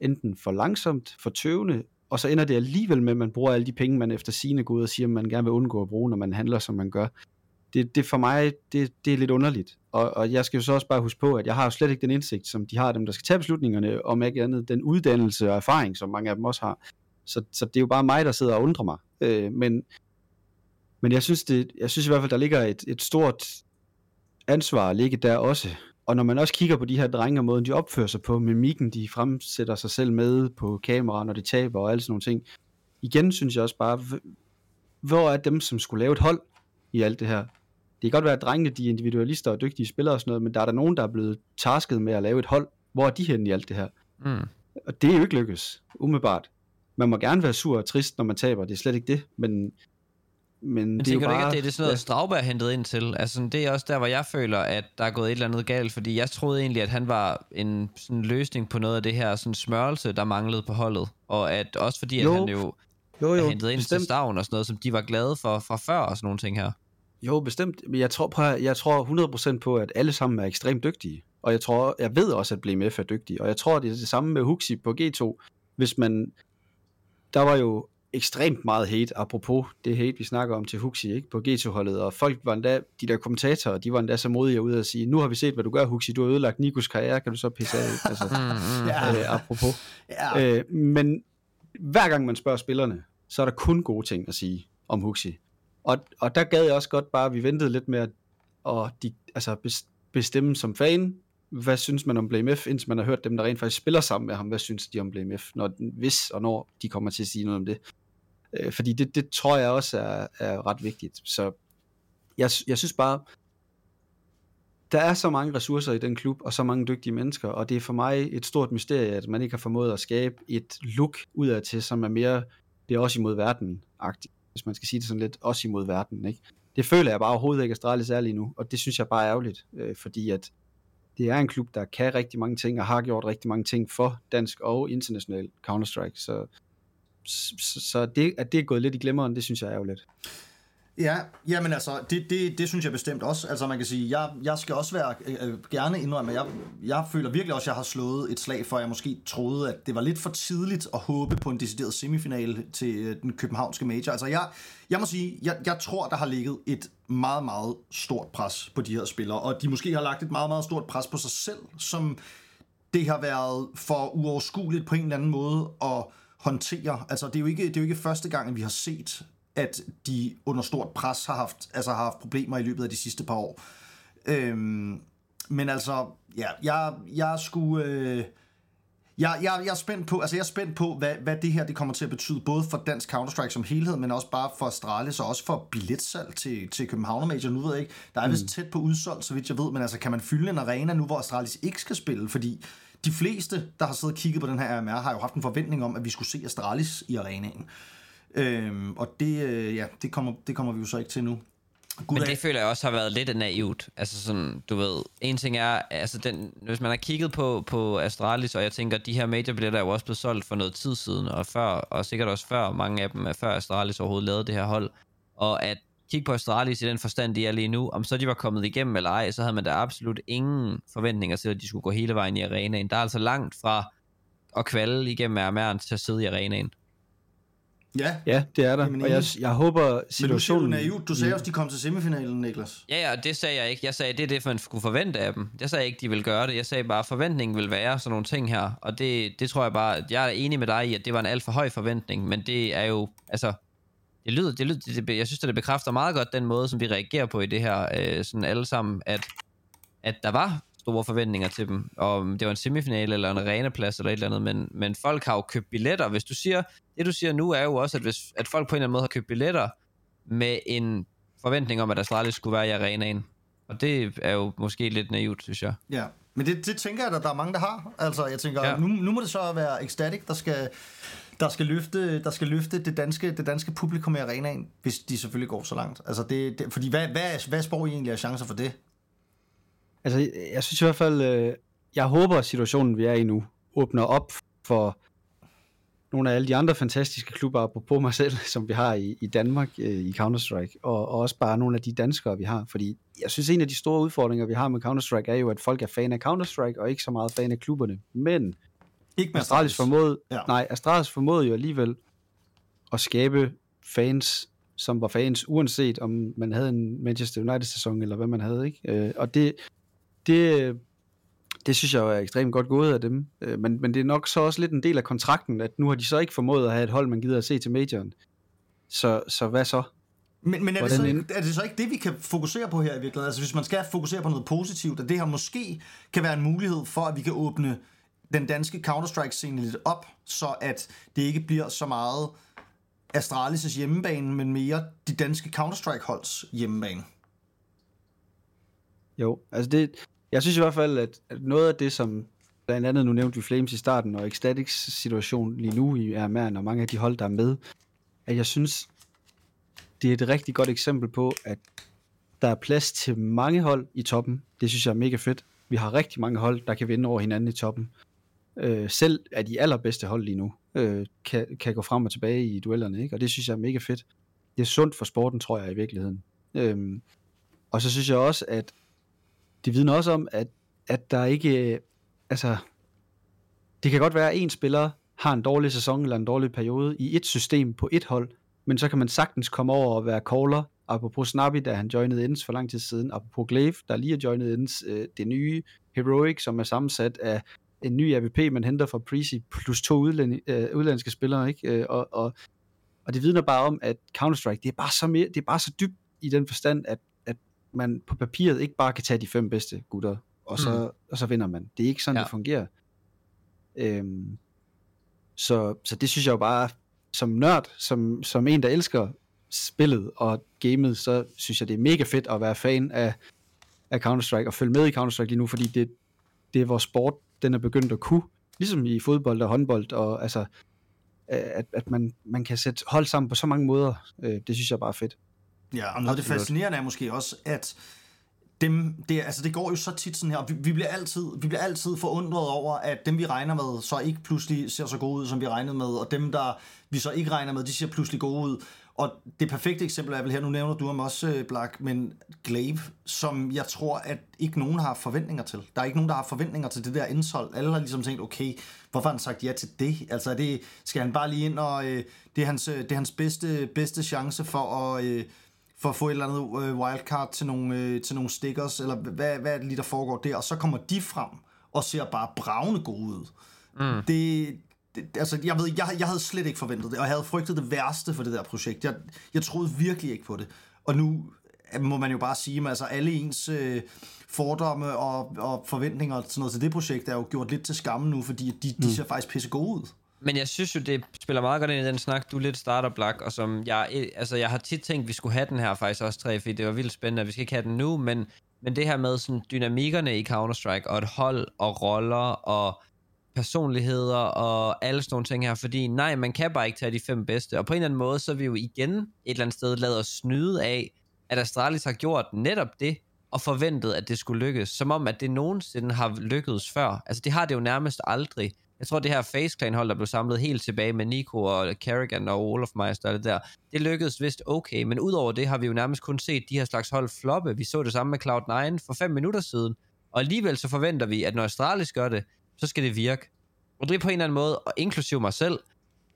enten for langsomt, for tøvende, og så ender det alligevel med, at man bruger alle de penge, man efter sine går ud og siger, at man gerne vil undgå at bruge, når man handler, som man gør. Det, det for mig, det, det er lidt underligt. Og, og jeg skal jo så også bare huske på, at jeg har jo slet ikke den indsigt, som de har, dem der skal tage beslutningerne, om ikke andet den uddannelse og erfaring, som mange af dem også har. Så, så det er jo bare mig, der sidder og undrer mig. Øh, men, men jeg synes, det, jeg synes i hvert fald, der ligger et, et stort ansvar ligge der også. Og når man også kigger på de her drenge og måden, de opfører sig på, mimikken, de fremsætter sig selv med på kamera, når de taber og alle sådan nogle ting. Igen synes jeg også bare, hvor er dem, som skulle lave et hold i alt det her? Det kan godt være, at drengene de er individualister og dygtige spillere og sådan noget, men der er der nogen, der er blevet tasket med at lave et hold. Hvor er de henne i alt det her? Mm. Og det er jo ikke lykkes, umiddelbart. Man må gerne være sur og trist, når man taber, det er slet ikke det, men, men Men det er jo tænker du bare... ikke, at det er det sådan noget, Straube er hentet ind til? Altså, det er også der, hvor jeg føler, at der er gået et eller andet galt, fordi jeg troede egentlig, at han var en sådan løsning på noget af det her sådan smørelse, der manglede på holdet. Og at også fordi, at Jo. han jo, jo, er jo, hentet ind bestemt. til Stavn og sådan noget, som de var glade for fra før og sådan nogle ting her. Jo, bestemt. Men jeg tror, på, jeg tror 100% på, at alle sammen er ekstremt dygtige. Og jeg tror, jeg ved også, at BMF er dygtig. Og jeg tror, det er det samme med Huxi på G2. Hvis man... Der var jo ekstremt meget hate, apropos det hate, vi snakker om til Huxi, ikke, på G2-holdet, og folk var endda, de der kommentatorer, de var endda så modige ud at sige, nu har vi set, hvad du gør, Huxi, du har ødelagt Nikos karriere, kan du så pisse af, altså, Mm, mm. Ja. øh, apropos. Ja. Øh, men hver gang man spørger spillerne, så er der kun gode ting at sige om Huxi. Og, og der gad jeg også godt bare, at vi ventede lidt med at og de, altså bes- bestemme som fan, hvad synes man om Blame F, indtil man har hørt dem, der rent faktisk spiller sammen med ham, hvad synes de om Blame F, når, hvis og når de kommer til at sige noget om det. Øh, fordi det, det tror jeg også er, er ret vigtigt. Så jeg, jeg synes bare, der er så mange ressourcer i den klub, og så mange dygtige mennesker, og det er for mig et stort mysterie, at man ikke har formået at skabe et look udad til, som er mere, det er også imod verden-agtigt, hvis man skal sige det sådan lidt, også imod verden, ikke? Det føler jeg bare overhovedet ikke, at Astralis er lige nu, og det synes jeg bare er ærgerligt, øh, fordi at det er en klub, der kan rigtig mange ting, og har gjort rigtig mange ting for dansk og international Counter-Strike, så, så, det, at det er gået lidt i glemmeren, det synes jeg er ærgerligt. Ja, jamen altså, det, det, det synes jeg bestemt også. Altså man kan sige, jeg, jeg skal også være øh, øh gerne indrømme, at jeg, jeg føler virkelig også, at jeg har slået et slag for, jeg måske troede, at det var lidt for tidligt at håbe på en decideret semifinale til øh, den københavnske major. Altså jeg, jeg må sige, jeg, jeg tror, der har ligget et meget, meget stort pres på de her spillere, og de måske har lagt et meget, meget stort pres på sig selv, som det har været for uoverskueligt på en eller anden måde at håndtere. Altså, det er jo ikke, det er jo ikke første gang, at vi har set, at de under stort pres har haft, altså har haft problemer i løbet af de sidste par år. Øhm, men altså, ja, jeg, jeg skulle... Øh, jeg, jeg, jeg er spændt på, altså jeg er spændt på, hvad, hvad det her det kommer til at betyde, både for dansk Counter-Strike som helhed, men også bare for Astralis, og også for billetsalg til, til København Major. Nu ved jeg ikke, der er vist tæt på udsolgt, så vidt jeg ved, men altså kan man fylde en arena nu, hvor Astralis ikke skal spille? Fordi de fleste, der har siddet og kigget på den her RMR, har jo haft en forventning om, at vi skulle se Astralis i arenaen. Øhm, og det, øh, ja, det, kommer, det kommer vi jo så ikke til nu. Gud, Men det føler jeg også har været lidt naivt. Altså sådan, du ved, en ting er, altså den, hvis man har kigget på, på Astralis, og jeg tænker, de her major er jo også blevet solgt for noget tid siden, og før, og sikkert også før, mange af dem er før Astralis overhovedet lavede det her hold, og at kigge på Astralis i den forstand, de er lige nu, om så de var kommet igennem eller ej, så havde man da absolut ingen forventninger til, at de skulle gå hele vejen i arenaen. Der er altså langt fra at kvalde igennem RMR'en til at sidde i arenaen. Ja, Ja, det er der, Jamen, og jeg, jeg håber men nu siger du situationen... Du sagde også, de kom til semifinalen, Niklas. Ja, ja, det sagde jeg ikke. Jeg sagde, det er det, man skulle forvente af dem. Jeg sagde ikke, de ville gøre det. Jeg sagde bare, at forventningen vil være sådan nogle ting her. Og det, det tror jeg bare, at jeg er enig med dig i, at det var en alt for høj forventning. Men det er jo, altså, det lyder, det lyder, det, det, jeg synes, at det bekræfter meget godt den måde, som vi reagerer på i det her, øh, sådan alle sammen, at, at der var store forventninger til dem. Og om det var en semifinale eller en arenaplads eller et eller andet, men, men folk har jo købt billetter. Hvis du siger, det du siger nu er jo også, at, hvis, at folk på en eller anden måde har købt billetter med en forventning om, at Astralis skulle være i arenaen. Og det er jo måske lidt naivt, synes jeg. Ja, men det, det tænker jeg, at der er mange, der har. Altså, jeg tænker, ja. nu, nu må det så være Ecstatic, der skal, der skal løfte, der skal løfte det, danske, det danske publikum i arenaen, hvis de selvfølgelig går så langt. Altså, det, det, fordi hvad, hvad, hvad spår I egentlig af chancer for det? Altså, jeg synes i hvert fald, øh, jeg håber, at situationen, vi er i nu, åbner op for nogle af alle de andre fantastiske klubber, apropos mig selv, som vi har i, i Danmark øh, i Counter-Strike, og, og også bare nogle af de danskere, vi har. Fordi jeg synes, en af de store udfordringer, vi har med Counter-Strike, er jo, at folk er fan af Counter-Strike, og ikke så meget fan af klubberne. Men ikke med Astralis formåede, Ja. nej, Astralis formåede jo alligevel at skabe fans, som var fans, uanset om man havde en Manchester United-sæson, eller hvad man havde, ikke? Øh, og det, det, det synes jeg er ekstremt godt gået af dem. Øh, men, men det er nok så også lidt en del af kontrakten, at nu har de så ikke formået at have et hold, man gider at se til majoren. Så, så hvad så? Men, men er, det så, ikke- er det så ikke det, vi kan fokusere på her i virkeligheden? Altså hvis man skal fokusere på noget positivt, at det her måske kan være en mulighed for, at vi kan åbne den danske Counter-Strike-scene lidt op, så at det ikke bliver så meget Astralis' hjemmebane, men mere de danske Counter-Strike-holds hjemmebane. Jo, altså det, jeg synes i hvert fald, at, at noget af det, som blandt andet, nu nævnte vi Flames i starten, og Ecstatics situation lige nu i RMR'en, og mange af de hold, der er med, at jeg synes, det er et rigtig godt eksempel på, at der er plads til mange hold i toppen. Det synes jeg er mega fedt. Vi har rigtig mange hold, der kan vinde over hinanden i toppen. Øh, selv af de allerbedste hold lige nu, øh, kan, kan gå frem og tilbage i duellerne, ikke? og det synes jeg er mega fedt. Det er sundt for sporten, tror jeg i virkeligheden. Øhm, og så synes jeg også, at det vidner også om, at, at der ikke, øh, altså, det kan godt være, at en spiller har en dårlig sæson eller en dårlig periode i et system på et hold, men så kan man sagtens komme over og være caller, apropos Snappy, da han joinede Ends for lang tid siden, apropos Glaive, der lige har joinet Ends, øh, det nye Heroic, som er sammensat af en ny AVP, man henter fra Prezi, plus to udlænd, øh, udlandske spillere, ikke? Øh, og, og, og det vidner bare om, at Counter-Strike, det er bare så, mere, det er bare så dybt i den forstand, at, at man på papiret ikke bare kan tage de fem bedste gutter, og så, mm. og så vinder man. Det er ikke sådan, Ja. det fungerer. Øhm, så, så det synes jeg jo bare, som nørd, som, som en, der elsker spillet og gamet, så synes jeg, det er mega fedt at være fan af, af Counter-Strike og følge med i Counter-Strike lige nu, fordi det, det er vores sport, den er begyndt at kunne, ligesom i fodbold og håndbold, og altså, at, at man, man kan sætte hold sammen på så mange måder, øh, det synes jeg bare er fedt. Ja, og noget af det fascinerende er måske også, at dem, det, altså det går jo så tit sådan her, og vi, vi, bliver altid, vi bliver altid forundret over, at dem vi regner med, så ikke pludselig ser så gode ud, som vi regnede med, og dem, der vi så ikke regner med, de ser pludselig gode ud. Og det perfekte eksempel er vel her, nu nævner du ham også, øh, Black, men Glaive, som jeg tror, at ikke nogen har forventninger til. Der er ikke nogen, der har forventninger til det der indhold. Alle har ligesom tænkt, okay, hvorfor har han sagt ja til det? Altså, er det, skal han bare lige ind, og øh, det er hans, øh, det er hans bedste, bedste chance for at... Øh, for at få et eller andet øh, wildcard til nogle, øh, til nogle stickers, eller hvad, hvad er det lige, der foregår der, og så kommer de frem og ser bare bravende gode ud. Mm. Det, det, altså, jeg ved, jeg, jeg havde slet ikke forventet det, og jeg havde frygtet det værste for det der projekt. Jeg, jeg troede virkelig ikke på det. Og nu øh, må man jo bare sige, at altså, alle ens øh, fordomme og, og forventninger og sådan noget til det projekt er jo gjort lidt til skamme nu, fordi de, de mm. ser faktisk pisse gode ud. Men jeg synes jo, det spiller meget godt ind i den snak, du lidt starter, Black, og som jeg, eh, altså jeg har tit tænkt, vi skulle have den her faktisk også tre, fordi det var vildt spændende, at vi skal ikke have den nu, men, men det her med sådan dynamikkerne i Counter-Strike, og et hold, og roller, og personligheder, og alle sådan nogle ting her, fordi nej, man kan bare ikke tage de fem bedste, og på en eller anden måde, så er vi jo igen et eller andet sted lavet os snyde af, at Astralis har gjort netop det, og forventet, at det skulle lykkes, som om, at det nogensinde har lykkedes før. Altså, det har det jo nærmest aldrig. Jeg tror, det her Face Clan hold, der blev samlet helt tilbage med Nico og Kerrigan og Olaf Meister og det der, det lykkedes vist okay, men udover det har vi jo nærmest kun set de her slags hold floppe. Vi så det samme med Cloud9 for fem minutter siden, og alligevel så forventer vi, at når Astralis gør det, så skal det virke. Og det er på en eller anden måde, og inklusive mig selv,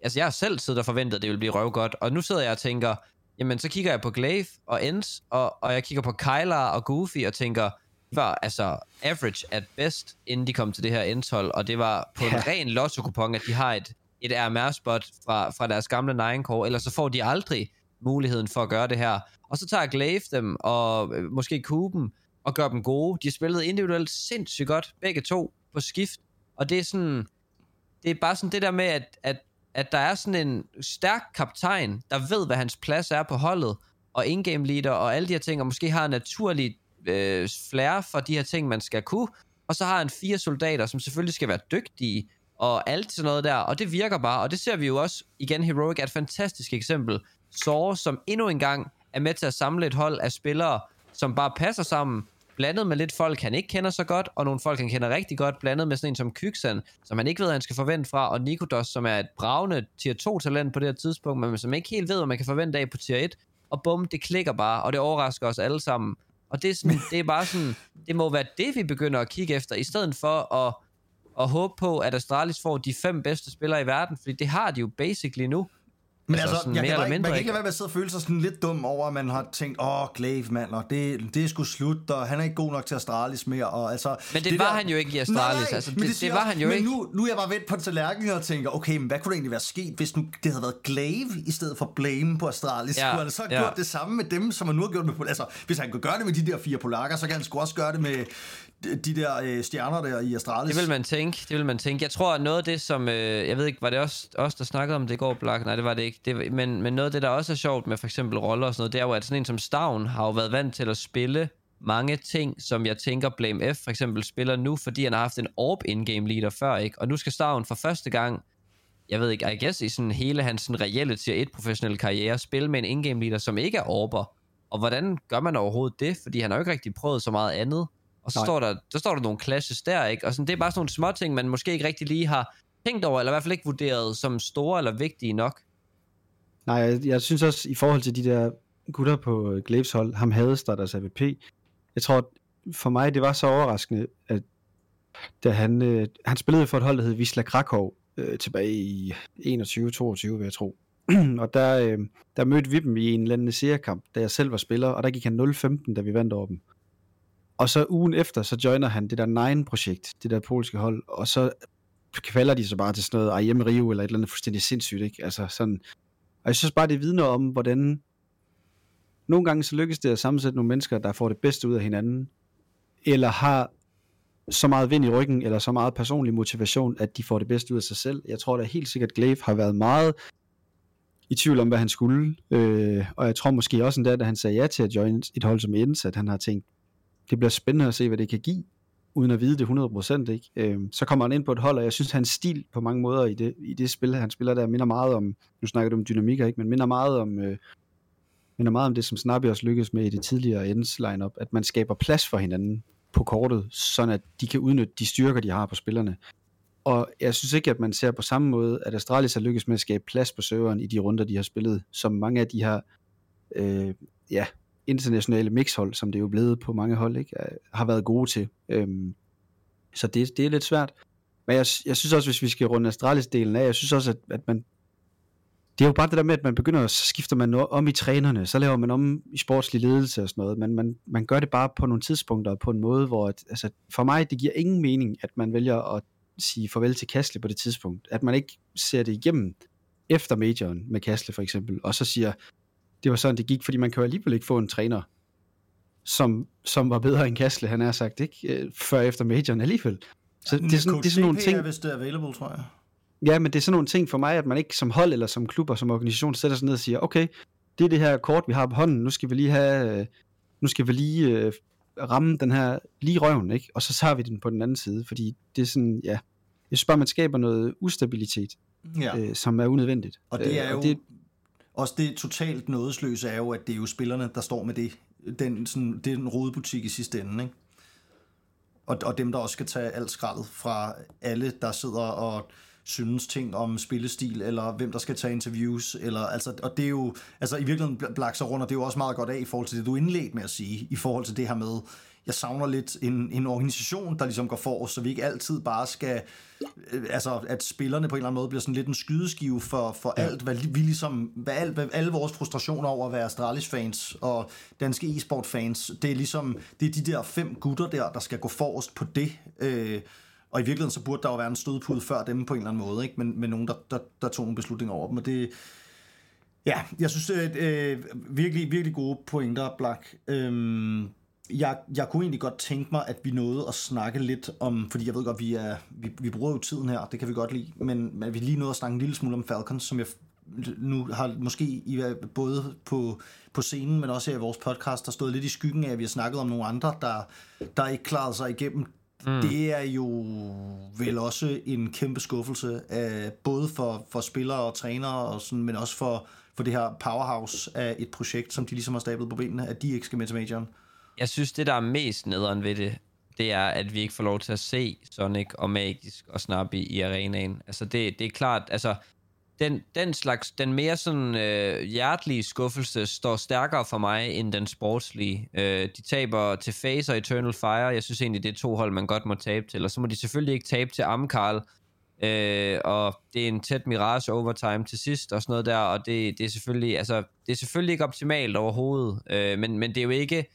altså jeg har selv siddet og forventet, at det ville blive røvgodt, og nu sidder jeg og tænker, jamen så kigger jeg på Glaive og Ends, og, og jeg kigger på Kylar og Goofy og tænker, de var altså average at best, inden de kom til det her Ends-hold, og det var på en Ja. ren lotto at de har et, et RMR-spot fra, fra deres gamle Nine-core, ellers så får de aldrig muligheden for at gøre det her. Og så tager Glaive dem, og øh, måske Kuben, og gør dem gode. De spillede individuelt sindssygt godt, begge to, på skift. Og det er sådan, det er bare sådan det der med, at, at, at der er sådan en stærk kaptajn, der ved, hvad hans plads er på holdet, og in-game leader, og alle de her ting, og måske har en naturlig øh, flair for de her ting, man skal kunne. Og så har han fire soldater, som selvfølgelig skal være dygtige, og alt sådan noget der, og det virker bare, og det ser vi jo også, igen, Heroic er et fantastisk eksempel. Sore, som endnu en gang er med til at samle et hold af spillere, som bare passer sammen, blandet med lidt folk, han ikke kender så godt, og nogle folk, han kender rigtig godt, blandet med sådan en som Kyksan, som han ikke ved, han skal forvente fra, og Nikodos, som er et bravende tier 2-talent på det her tidspunkt, men som ikke helt ved, hvad man kan forvente af på tier 1, og bum, det klikker bare, og det overrasker os alle sammen. Og det er, sådan, det er bare sådan, det må være det, vi begynder at kigge efter, i stedet for at, at håbe på, at Astralis får de fem bedste spillere i verden, fordi det har de jo basically nu. Men Altså, altså, sådan jeg kan ikke, man mindre, kan ikke lade være med at sidde og føle sig sådan lidt dum over, at man har tænkt, åh, Glaive, mand, og det, det er sgu slut, og han er ikke god nok til Astralis mere, og altså... Men det var han jo ikke i Astralis, altså, men det- det siger var også- han jo men ikke. Nu, nu er jeg bare vendt på tallerkenen og tænker, okay, men hvad kunne der egentlig være sket, hvis nu det havde været Glaive i stedet for Blame på Astralis? Ja, kunne han så have ja. gjort det samme med dem, som han nu har gjort med... Altså, hvis han kunne gøre det med de der fire polakker, så kan han sgu også gøre det med de, der øh, stjerner der i Astralis. Det vil man tænke, det vil man tænke. Jeg tror, at noget af det, som... Øh, jeg ved ikke, var det også os, der snakkede om det i går, Black? Nej, det var det ikke. Det, men, men noget af det, der også er sjovt med for eksempel roller og sådan noget, det er jo, at sådan en som Stavn har jo været vant til at spille mange ting, som jeg tænker Blame F for eksempel spiller nu, fordi han har haft en Orb in-game leader før, ikke? Og nu skal Stavn for første gang, jeg ved ikke, I guess i sådan hele hans sådan reelle tier 1 professionelle karriere, spille med en in-game leader, som ikke er Orber. Og hvordan gør man overhovedet det? Fordi han har jo ikke rigtig prøvet så meget andet. Og så Nej. står der, der står der nogle clashes der, ikke? Og sådan, det er bare sådan nogle små ting, man måske ikke rigtig lige har tænkt over, eller i hvert fald ikke vurderet som store eller vigtige nok. Nej, jeg, jeg synes også, i forhold til de der gutter på øh, Glaives hold, ham Hades, der er deres AVP, jeg tror, for mig, det var så overraskende, at da han, øh, han spillede for et hold, der hed Wisla Krakow, øh, tilbage i 21-22, vil jeg tro. og der, øh, der mødte vi dem i en eller anden seriekamp, da jeg selv var spiller, og der gik han 0-15, da vi vandt over dem. Og så ugen efter, så joiner han det der Nine-projekt, det der polske hold, og så kvalder de så bare til sådan noget IM Rio, eller et eller andet fuldstændig sindssygt, ikke? Altså sådan, og jeg synes bare, det vidner om, hvordan nogle gange så lykkes det at sammensætte nogle mennesker, der får det bedste ud af hinanden, eller har så meget vind i ryggen, eller så meget personlig motivation, at de får det bedste ud af sig selv. Jeg tror da helt sikkert, Glaive har været meget i tvivl om, hvad han skulle, øh, og jeg tror måske også endda, da han sagde ja til at join et hold som Ends, at han har tænkt, det bliver spændende at se, hvad det kan give, uden at vide det 100%, ikke? Øh, så kommer han ind på et hold, og jeg synes, hans stil på mange måder i det, i det spil, han spiller der, minder meget om, nu snakker du om dynamikker, ikke? men minder meget om, øh, minder meget om det, som Snappy også lykkedes med i det tidligere ends lineup, at man skaber plads for hinanden på kortet, sådan at de kan udnytte de styrker, de har på spillerne. Og jeg synes ikke, at man ser på samme måde, at Astralis har lykkes med at skabe plads på serveren i de runder, de har spillet, som mange af de her øh, ja, internationale mixhold, som det er jo blevet på mange hold, ikke, har været gode til. Øhm, så det, det er lidt svært. Men jeg, jeg synes også, hvis vi skal runde Astralis-delen af, jeg synes også, at, at man det er jo bare det der med, at man begynder, så skifter man om i trænerne, så laver man om i sportslig ledelse og sådan noget, men man, man gør det bare på nogle tidspunkter og på en måde, hvor at, altså, for mig, det giver ingen mening, at man vælger at sige farvel til Kastle på det tidspunkt. At man ikke ser det igennem efter majoren med Kastle for eksempel, og så siger, det var sådan, det gik, fordi man kan jo alligevel ikke få en træner, som, som var bedre end Kastle, han har sagt, ikke? Øh, Før efter majoren alligevel. Så det er sådan, det er sådan nogle ting... er vist available, tror jeg. Ja, men det er sådan nogle ting for mig, at man ikke som hold eller som klub og som organisation sætter sig ned og siger, okay, det er det her kort, vi har på hånden, nu skal vi lige have, øh, nu skal vi lige øh, ramme den her lige røven, ikke? Og så tager vi den på den anden side, fordi det er sådan, ja, jeg synes bare, man skaber noget ustabilitet, Ja. øh, som er unødvendigt. Og det Øh, er jo... det, også det totalt nådesløse er jo, at det er jo spillerne, der står med det. Den, sådan, det er en rodebutik i sidste ende, ikke? Og, og dem, der også skal tage alt skraldet fra alle, der sidder og synes ting om spillestil, eller hvem der skal tage interviews, eller, altså, og det er jo, altså i virkeligheden blakser rundt, og det er jo også meget godt af i forhold til det, du indledte med at sige, i forhold til det her med, jeg savner lidt en, en organisation, der ligesom går forrest, så vi ikke altid bare skal, øh, altså at spillerne på en eller anden måde bliver sådan lidt en skydeskive for, for ja. alt, hvad vi ligesom, hvad, alt, hvad alle vores frustrationer over at være Astralis-fans og danske e-sport-fans, det er ligesom, det er de der fem gutter der, der skal gå forrest på det, øh, og i virkeligheden så burde der jo være en stødpude før dem på en eller anden måde, ikke? Men, men nogen, der, der, der tog nogle beslutninger over dem, og det, ja, jeg synes, det er øh, virkelig, virkelig gode pointer, Black. Øhm, jeg, jeg kunne egentlig godt tænke mig, at vi nåede at snakke lidt om, fordi jeg ved godt, vi, er, vi, vi bruger jo tiden her, det kan vi godt lide, men, men vi lige nåede at snakke en lille smule om Falcons, som jeg nu har måske i, både på, på scenen, men også her i vores podcast, der stået lidt i skyggen af, at vi har snakket om nogle andre, der, der ikke klarede sig igennem. Mm. Det er jo vel også en kæmpe skuffelse, af, både for, for spillere og trænere, og sådan, men også for, for det her powerhouse af et projekt, som de ligesom har stablet på benene, at de ikke skal med til majoren. Jeg synes, det der er mest nederen ved det, det er, at vi ikke får lov til at se Sonic og Magisk og Snappy i arenaen. Altså, det, det er klart, altså, den, den slags, den mere sådan øh, hjertelige skuffelse står stærkere for mig end den sportslige. Øh, de taber til Phase og Eternal Fire. Jeg synes egentlig, det er to hold, man godt må tabe til. Og så må de selvfølgelig ikke tabe til Amkarl, Øh, og det er en tæt mirage overtime til sidst og sådan noget der, og det, det er selvfølgelig, altså, det er selvfølgelig ikke optimalt overhovedet, øh, men, men det er jo ikke,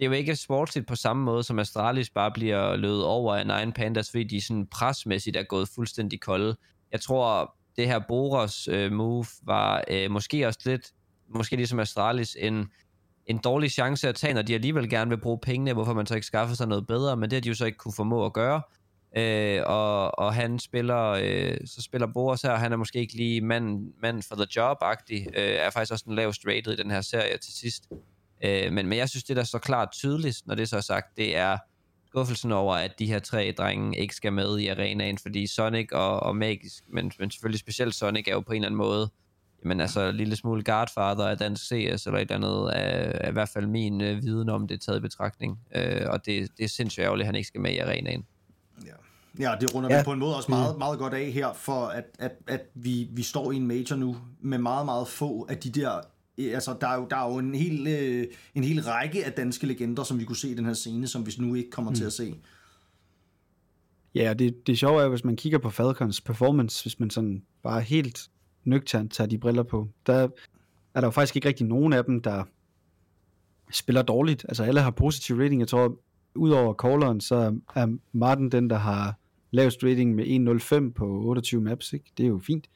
det er jo ikke sportsligt på samme måde, som Astralis bare bliver løbet over af Nine Pandas, fordi de sådan presmæssigt er gået fuldstændig kolde. Jeg tror, det her Boros øh, move var øh, måske også lidt, måske ligesom Astralis, en, en dårlig chance at tage, når de alligevel gerne vil bruge pengene, hvorfor man så ikke skaffer sig noget bedre, men det har de jo så ikke kunne formå at gøre. Øh, og, og han spiller, øh, så spiller Boris her, han er måske ikke lige mand, mand for the job-agtig, øh, er faktisk også den lavest rated i den her serie til sidst. Øh, men, men jeg synes, det der så klart tydeligt, når det så er sagt, det er skuffelsen over, at de her tre drenge ikke skal med i arenaen, fordi Sonic og, og Magisk, men, men selvfølgelig specielt Sonic er jo på en eller anden måde, jamen altså en lille smule Godfather af dansk CS, eller et eller andet, er, er i hvert fald min øh, viden om det taget i betragtning. Øh, og det, det er sindssygt ærgerligt, at han ikke skal med i arenaen. Ja. Ja, det runder ja. vi på en måde også meget, meget godt af her, for at, at, at vi, vi står i en major nu med meget, meget få af de der Øh, altså, der er jo, der er jo en, hel, øh, en hel række af danske legender, som vi kunne se i den her scene, som vi nu ikke kommer mm. til at se. Ja, det, det sjove er, hvis man kigger på Falcons performance, hvis man sådan bare helt nøgternt tager de briller på, der er der jo faktisk ikke rigtig nogen af dem, der spiller dårligt. Altså alle har positiv rating. Jeg tror, udover calleren, så er Martin den, der har lavest rating med 1.05 på 28 maps. Ikke? Det er jo fint.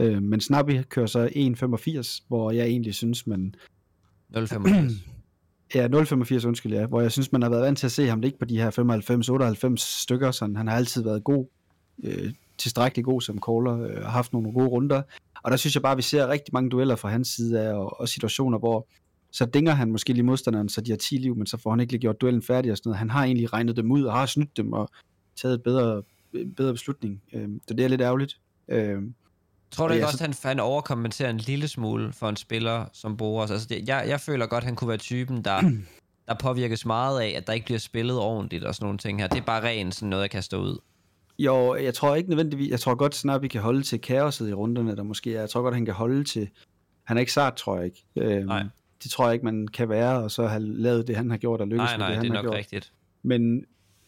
Øh, men Snappy kører så 1.85, hvor jeg egentlig synes, man... 0.85. ja, 0.85, undskyld, ja. Hvor jeg synes, man har været vant til at se ham ligge på de her 95-98 stykker, så han har altid været god, øh, tilstrækkeligt god som caller, øh, har haft nogle gode runder. Og der synes jeg bare, at vi ser rigtig mange dueller fra hans side af, og, og situationer, hvor så dinger han måske lige modstanderen, så de har 10 liv, men så får han ikke lige gjort duellen færdig og sådan noget. Han har egentlig regnet dem ud, og har snydt dem, og taget et bedre, bedre beslutning. Øh, så det er lidt ærgerligt. Øh, Tror du ikke også, at han, han overkompenserer en lille smule for en spiller som Boras? Altså det, jeg, jeg føler godt, at han kunne være typen, der, der påvirkes meget af, at der ikke bliver spillet ordentligt og sådan nogle ting her. Det er bare rent sådan noget, jeg kan stå ud. Jo, jeg tror ikke nødvendigvis, jeg tror godt snart, vi kan holde til kaoset i runderne, der måske er. Jeg tror godt, han kan holde til, han er ikke sart, tror jeg ikke. Øhm, nej. Det tror jeg ikke, man kan være, og så have lavet det, han har gjort, og lykkes nej, nej, med det, han det er nok gjort. rigtigt. Men,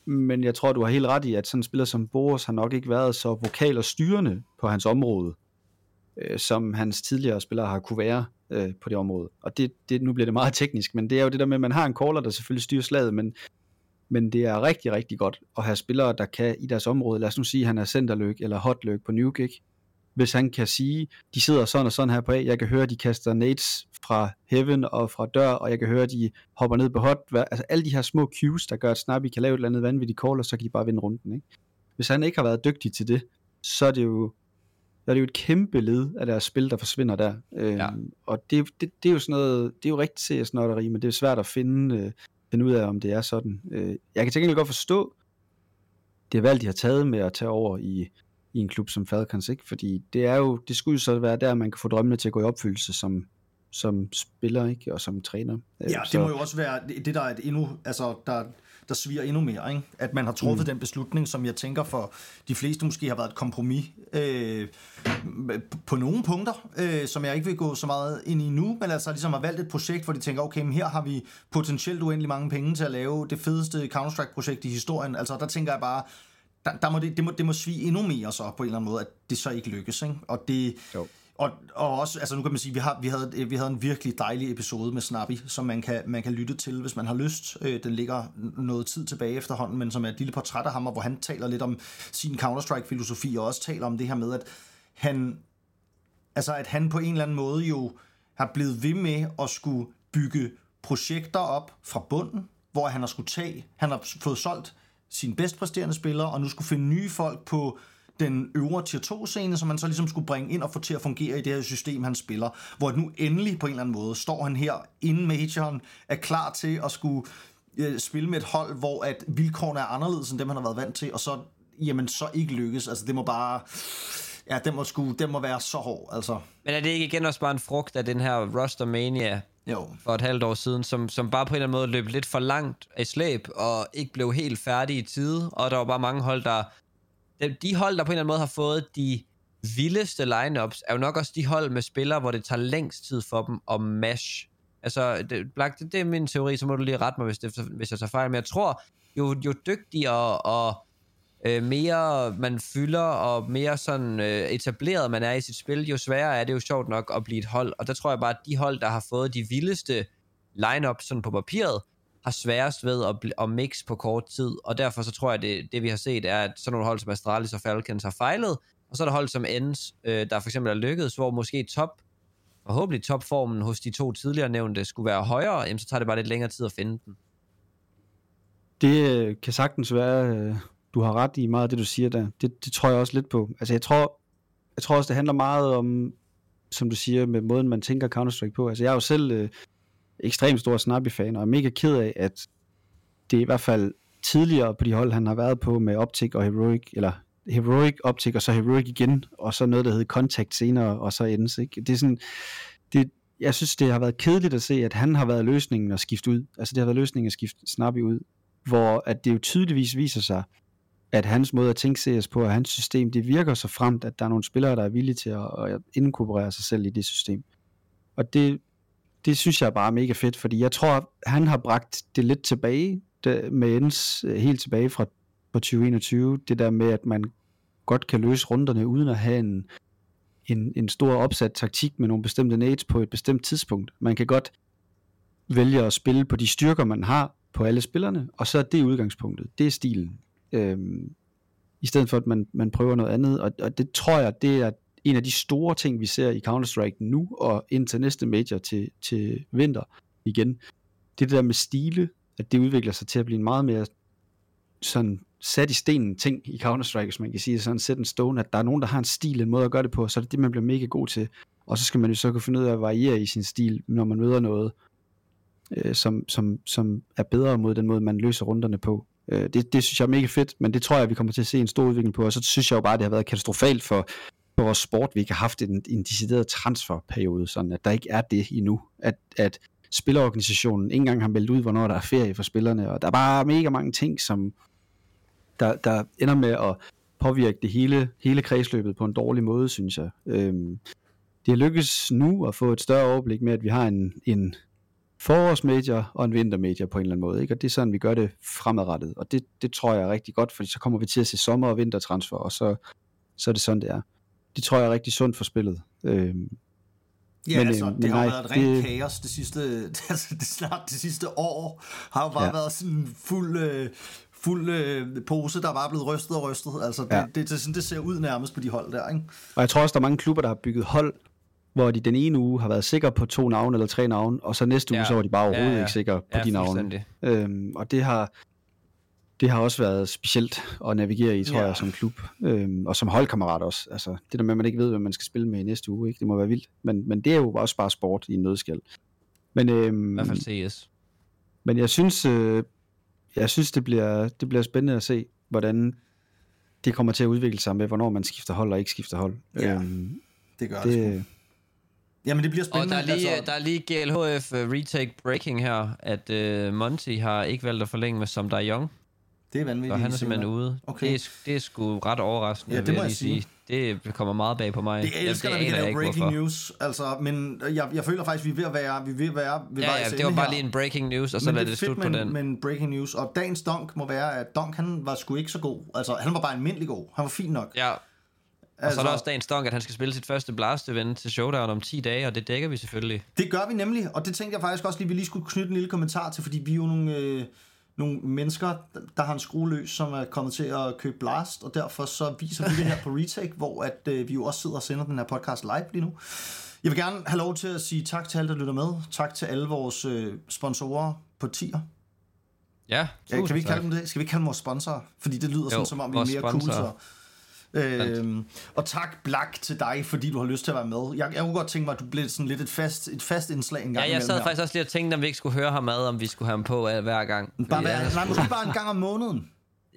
men jeg tror, du har helt ret i, at sådan en spiller som Boris har nok ikke været så vokal og styrende på hans område øh, som hans tidligere spillere har kunne være øh, på det område. Og det, det, nu bliver det meget teknisk, men det er jo det der med, at man har en caller, der selvfølgelig styrer slaget, men, men det er rigtig, rigtig godt at have spillere, der kan i deres område, lad os nu sige, at han er centerløg eller hotløg på New ikke? hvis han kan sige, de sidder sådan og sådan her på A, jeg kan høre, de kaster nades fra heaven og fra dør, og jeg kan høre, de hopper ned på hot, altså alle de her små cues, der gør, at Snappy kan lave et eller andet vanvittigt call, og så kan de bare vinde runden. Ikke? Hvis han ikke har været dygtig til det, så er det jo der er det jo et kæmpe led af deres spil, der forsvinder der. Øhm, ja. Og det, det, det, er jo sådan noget, det er jo rigtig CS-notteri, men det er svært at finde, øh, finde ud af, om det er sådan. Øh, jeg kan til gengæld godt forstå det valg, de har taget med at tage over i, i en klub som Falcons, ikke? fordi det er jo, det skulle jo så være der, man kan få drømmene til at gå i opfyldelse som, som spiller, ikke? og som træner. Øh, ja, det må jo også være det, der er et endnu, altså, der, der sviger endnu mere. Ikke? At man har truffet mm. den beslutning, som jeg tænker for de fleste måske har været et kompromis øh, på nogle punkter, øh, som jeg ikke vil gå så meget ind i nu, men altså ligesom har valgt et projekt, hvor de tænker, okay, men her har vi potentielt uendelig mange penge til at lave det fedeste Counter-Strike-projekt i historien. Altså der tænker jeg bare, der, der må det, det, må, det må svige endnu mere så på en eller anden måde, at det så ikke lykkes. Ikke? Og det... Jo og, og også, altså nu kan man sige, vi, har, vi, havde, vi havde en virkelig dejlig episode med Snappy, som man kan, man kan lytte til, hvis man har lyst. Øh, den ligger noget tid tilbage efterhånden, men som er et lille portræt af ham, hvor han taler lidt om sin Counter-Strike-filosofi, og også taler om det her med, at han, altså at han på en eller anden måde jo har blevet ved med at skulle bygge projekter op fra bunden, hvor han har skulle tage, han har fået solgt sine bedst præsterende spillere, og nu skulle finde nye folk på den øvre tier 2 scene, som man så ligesom skulle bringe ind og få til at fungere i det her system, han spiller. Hvor nu endelig på en eller anden måde står han her inden majoren, er klar til at skulle øh, spille med et hold, hvor at vilkårene er anderledes end dem, han har været vant til, og så, jamen, så ikke lykkes. Altså, det må bare... Ja, den må, sgu, den må være så hård, altså. Men er det ikke igen også bare en frugt af den her roster mania jo. for et halvt år siden, som, som bare på en eller anden måde løb lidt for langt af slæb, og ikke blev helt færdig i tide, og der var bare mange hold, der de hold, der på en eller anden måde har fået de vildeste lineups, er jo nok også de hold med spillere, hvor det tager længst tid for dem at mash. Altså, det, Black, det, det er min teori, så må du lige rette mig, hvis, det, hvis jeg tager fejl. Men jeg tror, jo, jo dygtigere og øh, mere man fylder, og mere sådan øh, etableret man er i sit spil, jo sværere er det jo sjovt nok at blive et hold. Og der tror jeg bare, at de hold, der har fået de vildeste lineups sådan på papiret, har sværest ved at, bl- at mix på kort tid. Og derfor så tror jeg, det, det vi har set er, at sådan nogle hold som Astralis og Falcons har fejlet, og så er der hold som Ends, øh, der for eksempel er lykkedes, hvor måske top, forhåbentlig topformen hos de to tidligere nævnte skulle være højere, jamen så tager det bare lidt længere tid at finde den. Det øh, kan sagtens være, øh, du har ret i meget af det, du siger der. Det, det tror jeg også lidt på. Altså jeg tror, jeg tror også, det handler meget om, som du siger, med måden, man tænker Counter-Strike på. Altså jeg er jo selv øh, ekstremt stor Snappy-fan, og er mega ked af, at det i hvert fald tidligere på de hold, han har været på med Optic og Heroic, eller Heroic, Optic og så Heroic igen, og så noget, der hedder Contact senere, og så ends. Ikke? Det er sådan, det, jeg synes, det har været kedeligt at se, at han har været løsningen at skifte ud. Altså det har været løsningen at skifte Snappy ud, hvor at det jo tydeligvis viser sig, at hans måde at tænke CS på, og hans system, det virker så fremt, at der er nogle spillere, der er villige til at, at inkorporere sig selv i det system. Og det, det synes jeg er mega fedt, fordi jeg tror, han har bragt det lidt tilbage, det, med ens øh, helt tilbage fra, på 2021, det der med, at man godt kan løse runderne, uden at have en, en, en stor opsat taktik med nogle bestemte nades på et bestemt tidspunkt. Man kan godt vælge at spille på de styrker, man har på alle spillerne, og så er det udgangspunktet. Det er stilen. Øhm, I stedet for, at man, man prøver noget andet. Og, og det tror jeg, det er en af de store ting, vi ser i Counter-Strike nu, og indtil næste major til, til vinter igen. Det der med stile, at det udvikler sig til at blive en meget mere sådan sat i stenen ting i Counter-Strike, hvis man kan sige sådan set en stone, at der er nogen, der har en stil, en måde at gøre det på, så er det det, man bliver mega god til. Og så skal man jo så kunne finde ud af at variere i sin stil, når man møder noget, øh, som, som, som er bedre mod den måde, man løser runderne på. Øh, det, det synes jeg er mega fedt, men det tror jeg, vi kommer til at se en stor udvikling på, og så synes jeg jo bare, at det har været katastrofalt for, på vores sport, vi ikke har haft en, en decideret transferperiode, sådan at der ikke er det endnu, at, at spillerorganisationen ikke engang har meldt ud, hvornår der er ferie for spillerne, og der er bare mega mange ting, som der, der ender med at påvirke det hele, hele kredsløbet på en dårlig måde, synes jeg. Øhm, det er lykkes nu at få et større overblik med, at vi har en, en forårsmedier og en vintermedier på en eller anden måde, ikke? og det er sådan, vi gør det fremadrettet, og det, det tror jeg er rigtig godt, fordi så kommer vi til at se sommer- og vintertransfer, og så, så er det sådan, det er. Det tror jeg er rigtig sundt for spillet. Øhm, Ja, Men, altså, øh, det men har nej, været rent det- kaos det sidste, altså, det snart det sidste år, har jo bare Ja. været sådan fuld, øh, fuld øh, pose, der er bare blevet rystet og rystet. Altså, det, Ja. det, det, er sådan, det ser ud nærmest på de hold der, ikke? Og jeg tror også, der er mange klubber, der har bygget hold, hvor de den ene uge har været sikre på to navne eller tre navne, og så næste uge, Ja. så var de bare overhovedet Ja, ja. ikke sikre på Ja, de navne. Øhm, og det har, det har også været specielt at navigere i, tror Ja. jeg, som klub. Øhm, og som holdkammerat også. Altså, det der med, at man ikke ved, hvad man skal spille med i næste uge, ikke? det må være vildt. Men, men det er jo også bare sport i en nødskal. Men, øhm, I hvert fald CS. men jeg synes, øh, jeg synes det, bliver, det bliver spændende at se, hvordan det kommer til at udvikle sig med, hvornår man skifter hold og ikke skifter hold. Ja. Øhm, Det gør det. det Jamen, det bliver Og spændende. der er lige, altså, der er lige GLHF uh, retake breaking her, at uh, Monty har ikke valgt at forlænge med Som Young, det er vanvittigt. han er simpelthen ude. Okay. Det, er, det er sgu ret overraskende, Ja, det må jeg lige sige. Det kommer meget bag på mig. Det elsker, når vi kan jeg lave breaking hvorfor. news. Altså, men jeg, jeg føler faktisk, vi er ved at være, vi er ved at være ved Ja, ja, det var bare her. lige en breaking news, og så men lad det det slut på den. med en breaking news. Og dagens donk må være, at donk han var sgu ikke så god. Altså, han var bare almindelig god. Han var fin nok. Ja, og altså, så er der også dagens donk, at han skal spille sit første blast-event til Showdown om 10 dage, og det dækker vi selvfølgelig. Det gør vi nemlig, og det tænkte jeg faktisk også lige, vi lige skulle knytte en lille kommentar til, fordi vi er jo nogle, øh, nogle mennesker, der har en skrue løs, som er kommet til at købe Blast, og derfor så viser vi det her på Retake, hvor at, øh, vi jo også sidder og sender den her podcast live lige nu. Jeg vil gerne have lov til at sige tak til alle, der lytter med. Tak til alle vores øh, sponsorer på tier. Ja, tusind kan vi ikke kalde dem det? Skal vi ikke kalde dem vores sponsorer? Fordi det lyder sådan, Jo, som om vi er mere cool. Så. Øhm, og tak Black til dig, fordi du har lyst til at være med. Jeg, jeg kunne godt tænke mig, at du blev sådan lidt et fast, et fast indslag en gang Ja, jeg sad her. faktisk også lige og tænkte, om vi ikke skulle høre ham ad, om vi skulle have ham på øh, hver gang. Bare hver, ellers- nej, måske bare en gang om måneden.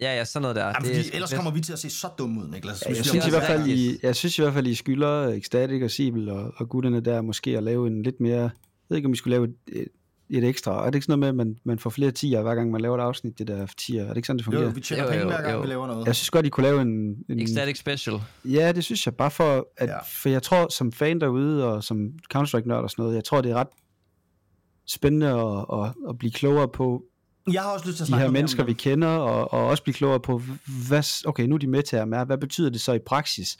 Ja, ja, sådan noget der. Jamen, det er fordi ellers fedt. kommer vi til at se så dumme ud, Niklas. Ja, jeg, vi synes i hvert fald, I, jeg synes i hvert fald, I skylder Ecstatic og Sibel og, og gutterne der måske at lave en lidt mere... Jeg ved ikke, om vi skulle lave et, et, et ekstra. Er det ikke sådan noget med, at man, man får flere tier, hver gang man laver et afsnit, det der tier? Er det ikke sådan, det fungerer? jo, vi tjener Jo, penge jo, hver gang, jo. vi laver noget. Jeg synes godt, I kunne lave en... en Ecstatic Special. Ja, det synes jeg bare for, at, Ja. for jeg tror som fan derude, og som Counter-Strike-nørd og sådan noget, jeg tror, det er ret spændende at, at, at blive klogere på, Jeg har også lyst til at de snakke her om mennesker, det vi om- kender, og, og også blive klogere på, hvad, okay, nu er de med til AMR, hvad betyder det så i praksis?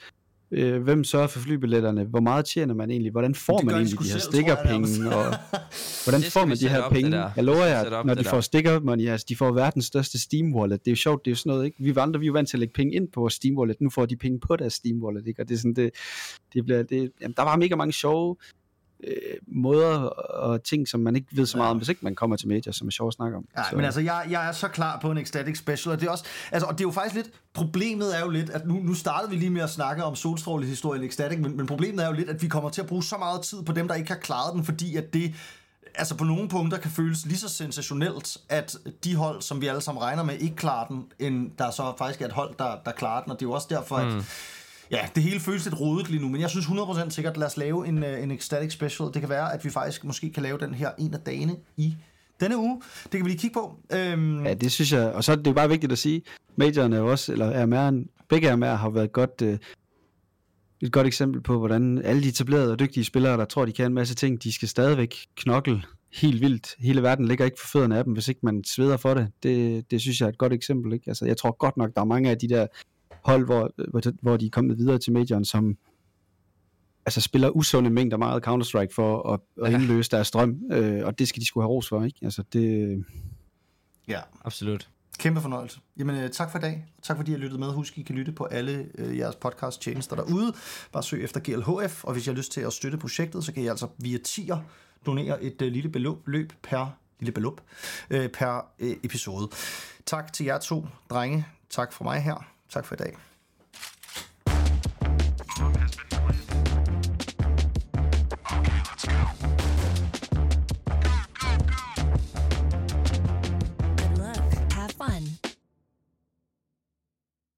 Øh, hvem sørger for flybilletterne? Hvor meget tjener man egentlig? Hvordan får man egentlig de her stikkerpenge? Og hvordan får man de her penge? Jeg lover jer, når de får sticker money, altså de får verdens største Steam Wallet. Det er jo sjovt, det er jo sådan noget, ikke? Vi andre, vi er jo vant til at lægge penge ind på vores Steam Wallet. Nu får de penge på deres Steam Wallet, ikke? Og det er sådan, det, det bliver, det, jamen, der var mega mange sjove øh, måder og ting, som man ikke ved så meget om, hvis ikke man kommer til medier, som er sjovt at snakke om. Nej, men altså, jeg, jeg er så klar på en Ecstatic Special, og det er også, altså, og det er jo faktisk lidt, problemet er jo lidt, at nu, nu startede vi lige med at snakke om solstrålehistorien i Ecstatic, men, men problemet er jo lidt, at vi kommer til at bruge så meget tid på dem, der ikke har klaret den, fordi at det, altså på nogle punkter kan føles lige så sensationelt, at de hold, som vi alle sammen regner med, ikke klarer den, end der så faktisk er et hold, der, der klarer den, og det er jo også derfor, at Ja, det hele føles lidt rodet lige nu, men jeg synes 100% sikkert, lad os lave en, øh, en Ecstatic Special. Det kan være, at vi faktisk måske kan lave den her en af dagene i denne uge. Det kan vi lige kigge på. Øhm, Ja, det synes jeg, og så er det jo bare vigtigt at sige, majoren er jo også, eller RMR'en, begge RMR har været godt, øh, et godt eksempel på, hvordan alle de etablerede og dygtige spillere, der tror, de kan en masse ting, de skal stadigvæk knokle helt vildt. Hele verden ligger ikke for fødderne af dem, hvis ikke man sveder for det. Det, det synes jeg er et godt eksempel. Ikke? Altså, jeg tror godt nok, der er mange af de der hold, hvor, hvor, hvor de er kommet videre til majoren, som altså spiller usunde mængder meget Counter-Strike for at, at Ja. indløse deres strøm, øh, og det skal de skulle have ros for, ikke? Altså, det, ja, Absolut. kæmpe fornøjelse. Jamen, øh, tak for i dag. Tak fordi I har lyttet med. Husk, I kan lytte på alle øh, jeres podcast tjenester derude. Bare søg efter GLHF, og hvis I har lyst til at støtte projektet, så kan I altså via tier donere et øh, lille beløb løb per lille beløb øh, per øh, episode. Tak til jer to drenge. Tak fra mig her. Tak for i dag.